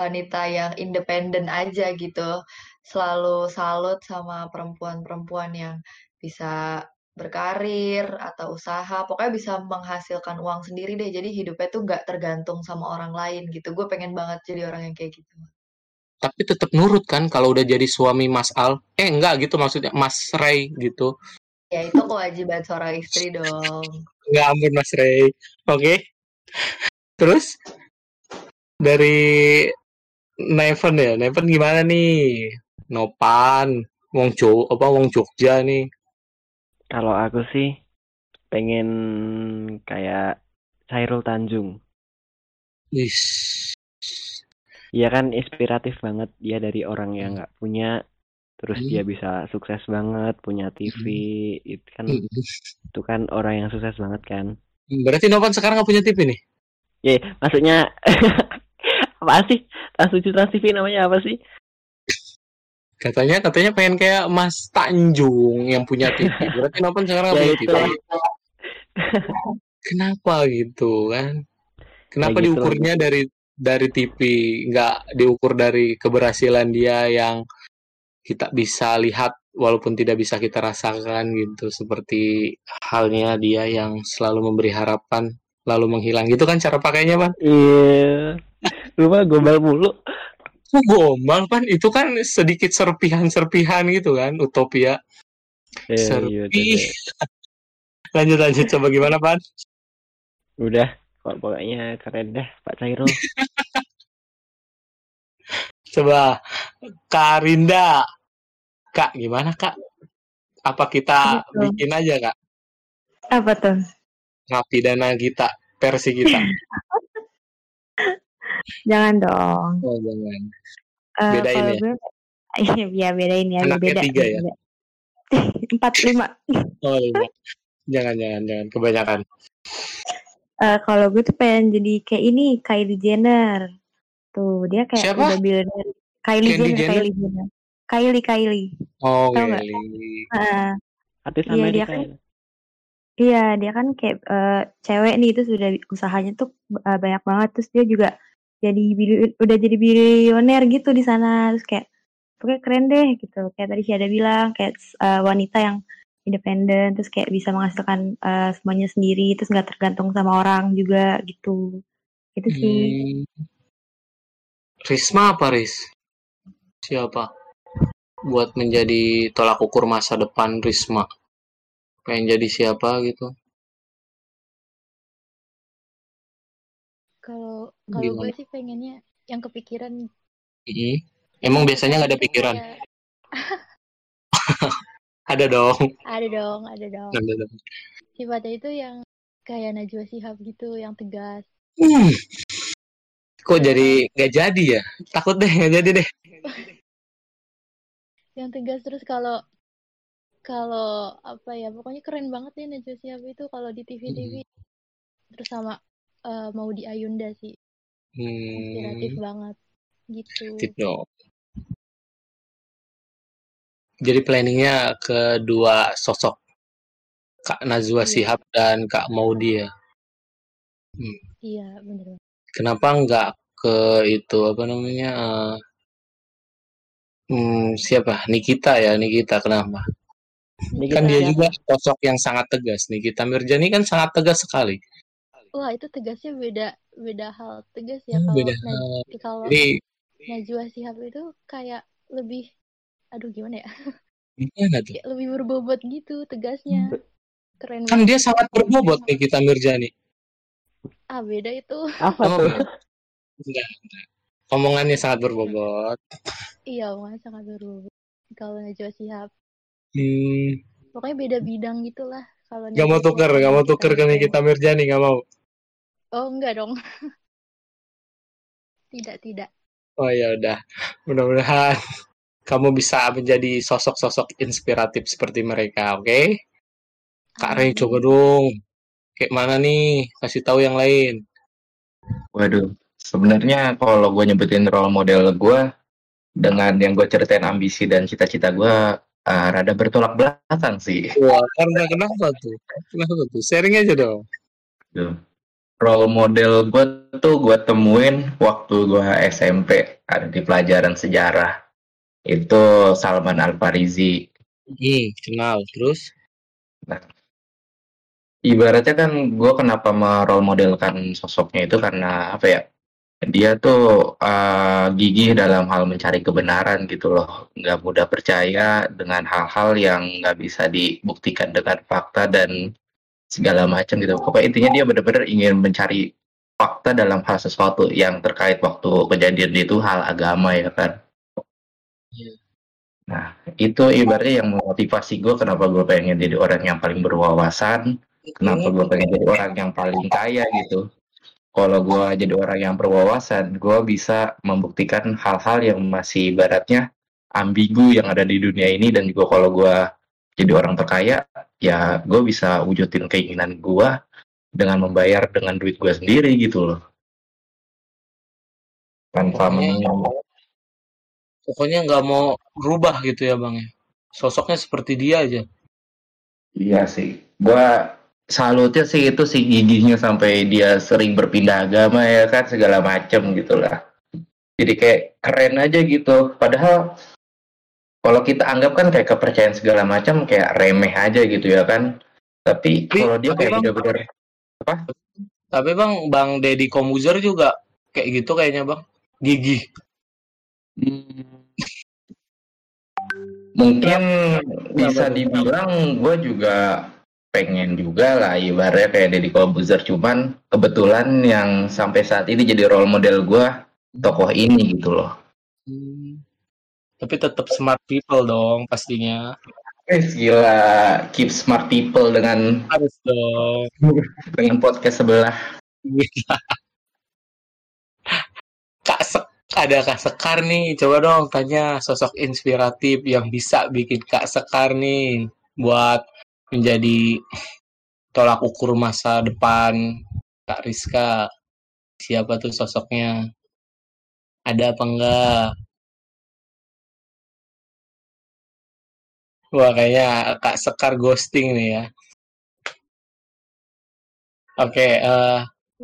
wanita yang independen aja gitu. Selalu salut sama perempuan-perempuan yang bisa berkarir atau usaha. Pokoknya bisa menghasilkan uang sendiri deh. Jadi hidupnya tuh nggak tergantung sama orang lain gitu. Gue pengen banget jadi orang yang kayak gitu. Tapi tetap nurut kan kalau udah jadi suami Mas Al eh enggak gitu maksudnya Mas Ray gitu Ya itu kewajiban seorang istri dong. Nggak ampun Mas Ray. Oke. Terus dari Neven ya. Neven gimana nih? Nopan, Wong Jo, apa Wong Jogja nih. Kalau aku sih pengen kayak Chairul Tanjung. Wis. Iya kan inspiratif banget dia dari orang yang nggak punya, terus Hmm. dia bisa sukses banget, punya TV, itu kan Hmm. itu kan orang yang sukses banget kan. Berarti Nopan sekarang nggak punya TV nih? Ya, maksudnya apa sih? Trans 7 Trans TV namanya apa sih? Katanya katanya pengen kayak Mas Tanjung yang punya TV. Berarti Nopan sekarang nggak Ya punya. TV. Kenapa gitu kan? Kenapa Ya gitu. diukurnya dari dari TV, nggak diukur dari keberhasilan dia yang kita bisa lihat walaupun tidak bisa kita rasakan gitu seperti halnya dia yang selalu memberi harapan lalu menghilang. Gitu kan cara pakainya pan? Iya. Lu mah gombal mulu. Kok gombal pan? Itu kan sedikit serpihan-serpihan gitu kan utopia. Eh, iya, udah serpi deh. lanjut lanjut. Coba gimana pan? Udah, pokoknya keren dah Pak Cairul. coba Kak Rinda Kak gimana Kak apa kita Gitu. bikin aja Kak Apa tuh? Rapi dan Nagita versi kita Jangan dong. oh jangan Eh, Bedain kalau ya? gue, iya biar bedain ya, Anaknya beda. tiga ya? beda. Empat lima. oh lima jangan jangan jangan kebanyakan Eh, kalau gue tuh pengen jadi kayak ini Kylie Jenner. Tuh dia kayak Siapa? udah billionaire. Kylie Candy Jenner, Jenner? Kylie Jenner. Kylie Kylie. oh Heeh. Artis Iya, Amerika dia kan ya. Iya, dia kan kayak eh, cewek nih itu sudah usahanya tuh eh, banyak banget terus dia juga jadi bili- udah jadi bilioner gitu di sana terus kayak pokoknya keren deh gitu. Kayak tadi Syada bilang kayak eh, wanita yang independen terus kayak bisa menghasilkan eh, semuanya sendiri terus nggak tergantung sama orang juga gitu. Itu sih. Hmm. Risma apa Ris siapa buat menjadi tolak ukur masa depan Risma? Pengen jadi siapa gitu? Kalau kalau gue sih pengennya yang kepikiran Mm-mm. Emang biasanya nggak ada pikiran? kayak Ada dong. ada dong, ada dong. Ada dong. Sifatnya itu yang kayak Najwa Shihab gitu, yang tegas. Hmm, kok jadi nggak jadi ya? Takut deh nggak jadi deh. Yang tegas terus kalau kalau apa ya, pokoknya keren banget ya Najwa Shihab itu kalau di TV-TV. Hmm. Terus sama eh, Maudy Ayunda sih, inspiratif Hmm, banget gitu. tip dong. Jadi planningnya kedua sosok Kak Najwa Iya, Shihab dan Kak Maudi ya. Hmm. iya bener banget. Kenapa nggak ke itu apa namanya? eh, hmm, siapa? Nikita ya, Nikita. Kenapa? Kan Nikita dia siapa? juga sosok yang sangat tegas. Nikita Mirjani kan sangat tegas sekali. Wah, itu tegasnya beda beda hal tegas ya Hmm, kalau beda Naj hal. kalau Jadi Najwa Shihab itu kayak lebih aduh gimana ya? gimana tuh? Kayak lebih berbobot gitu tegasnya. Keren Kan banget dia sangat berbobot emang Nikita Mirjani. ah beda itu. Apa Oh, tuh? enggak. Enggak. Omongannya sangat berbobot. Iya, omongannya sangat berbobot. Kalau Najwa Shihab, Hmm, pokoknya beda bidang gitulah. Kalau nggak mau Najwa tuker, nggak mau tuker ke Mirjani. Nikita Mirjani, nggak mau. Oh, enggak dong. Tidak, tidak. Oh ya udah, mudah-mudahan kamu bisa menjadi sosok-sosok inspiratif seperti mereka, oke? Kak Rey coba dong, kayak mana nih? Kasih tahu yang lain. Waduh, sebenarnya kalau gue nyebutin role model gue dengan yang gue ceritain ambisi dan cita-cita gue uh, rada bertolak belakang sih. Wah, karena kenapa tuh? Kenapa tuh? Sharing aja dong. Tuh. Role model gue tuh gue temuin waktu gue SMP ada di pelajaran sejarah itu Salman Al Farisi. Hmm, kenal. Terus? Nah, ibaratnya kan gue kenapa merole modelkan sosoknya itu karena apa ya? Dia tuh uh, gigih dalam hal mencari kebenaran gitu loh, nggak mudah percaya dengan hal-hal yang nggak bisa dibuktikan dengan fakta dan segala macam gitu. Pokoknya intinya dia benar-benar ingin mencari fakta dalam hal sesuatu yang terkait waktu kejadian itu hal agama ya kan. Iya. Nah, itu ibaratnya yang memotivasi gue kenapa gue pengen jadi orang yang paling berwawasan, kenapa gue pengen jadi orang yang paling kaya gitu. Kalau gue jadi orang yang berwawasan, gue bisa membuktikan hal-hal yang masih ibaratnya ambigu yang ada di dunia ini dan juga kalau gue jadi orang terkaya, ya gue bisa wujudin keinginan gue dengan membayar dengan duit gue sendiri gitu loh. Tanpa Pokoknya, men- pokoknya nggak mau berubah gitu ya bang ya. Sosoknya seperti dia aja. Iya sih. Gua salutnya sih itu sih gigihnya sampai dia sering berpindah agama ya kan segala macem gitu lah. Jadi kayak keren aja gitu. Padahal kalau kita anggap kan kayak kepercayaan segala macam kayak remeh aja gitu ya kan. Tapi kalau dia kayak bener-bener apa? tapi bang, bang Deddy Komuzer juga kayak gitu kayaknya bang. Gigih. Hmm, mungkin bisa dibilang gue juga pengen juga lah ibaratnya kayak Deddy Corbuzier cuman kebetulan yang sampai saat ini jadi role model gue tokoh ini gitu loh. Hmm. Tapi tetap smart people dong pastinya. Eh gila, keep smart people dengan Harus dong. dengan podcast sebelah. Kak Sek ada Kak Sekar nih. Coba dong tanya sosok inspiratif yang bisa bikin Kak Sekar nih buat menjadi tolak ukur masa depan Kak Rizka. Siapa tuh sosoknya? Ada apa enggak? Wah, kayaknya Kak Sekar ghosting nih ya. Oke, eh,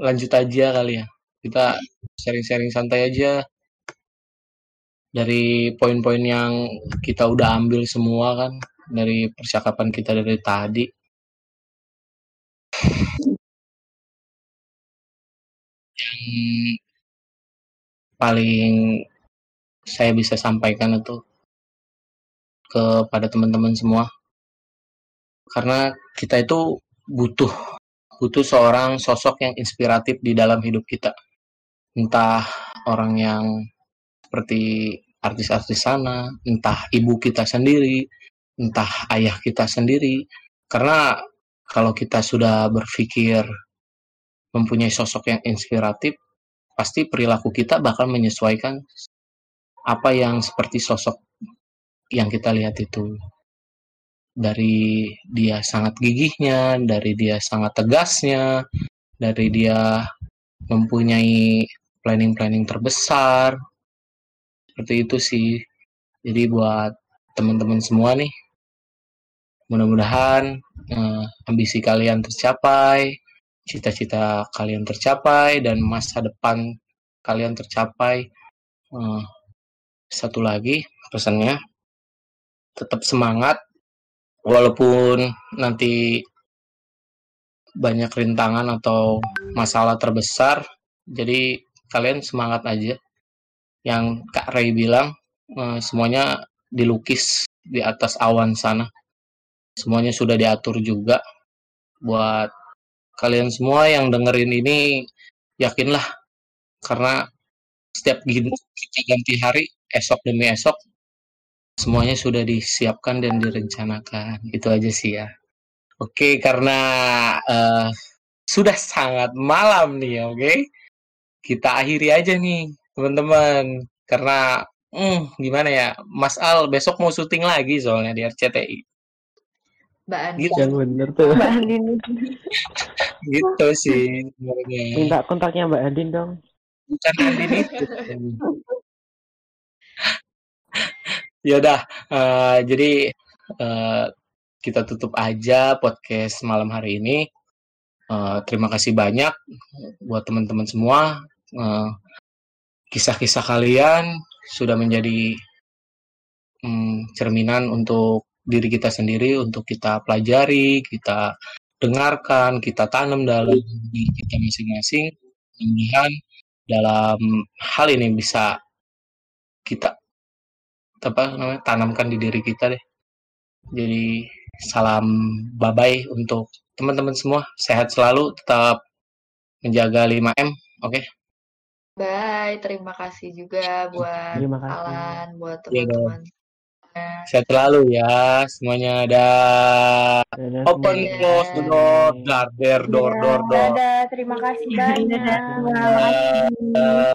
lanjut aja kali ya. Kita sharing-sharing santai aja dari poin-poin yang kita udah ambil semua kan dari percakapan kita dari tadi. Yang paling saya bisa sampaikan itu kepada teman-teman semua. Karena kita itu butuh butuh seorang sosok yang inspiratif di dalam hidup kita. Entah orang yang seperti artis-artis sana, entah ibu kita sendiri, entah ayah kita sendiri. Karena kalau kita sudah berpikir mempunyai sosok yang inspiratif, pasti perilaku kita bakal menyesuaikan apa yang seperti sosok yang kita lihat itu. Dari dia sangat gigihnya, dari dia sangat tegasnya, dari dia mempunyai planning-planning terbesar. Seperti itu sih. Jadi buat teman-teman semua nih, mudah-mudahan eh, ambisi kalian tercapai, cita-cita kalian tercapai, dan masa depan kalian tercapai. Eh, satu lagi pesannya, tetap semangat, walaupun nanti banyak rintangan atau masalah terbesar, jadi kalian semangat aja. Yang Kak Ray bilang, eh, semuanya dilukis di atas awan sana. Semuanya sudah diatur juga. Buat kalian semua yang dengerin ini yakinlah. Karena setiap kita ganti hari esok demi esok semuanya sudah disiapkan dan direncanakan. Itu aja sih ya. Oke karena eh, sudah sangat malam nih oke? Kita akhiri aja nih teman-teman karena hmm, gimana ya Mas Al besok mau syuting lagi soalnya di RCTI Mbak Andi. gitu Yang bener tuh. Mbak Andin. gitu sih sebenarnya Minta kontaknya Mbak Andin dong. bukan Andin itu ya udah eh, jadi eh, kita tutup aja podcast malam hari ini Eh, terima kasih banyak buat teman-teman semua Eh, kisah-kisah kalian sudah menjadi mm, cerminan untuk diri kita sendiri untuk kita pelajari kita dengarkan kita tanam dalam diri kita masing-masing. Mudah-mudahan dalam hal ini bisa kita apa namanya tanamkan di diri kita deh. Jadi salam bye bye untuk teman-teman semua. Sehat selalu tetap menjaga 5M oke Bye, terima kasih juga buat Terima kasih. Alan, buat Iya teman-teman. sehat selalu ya semuanya ada Dadah open semuanya. close the door dar der door door door Dadah, terima kasih banyak. Dadah.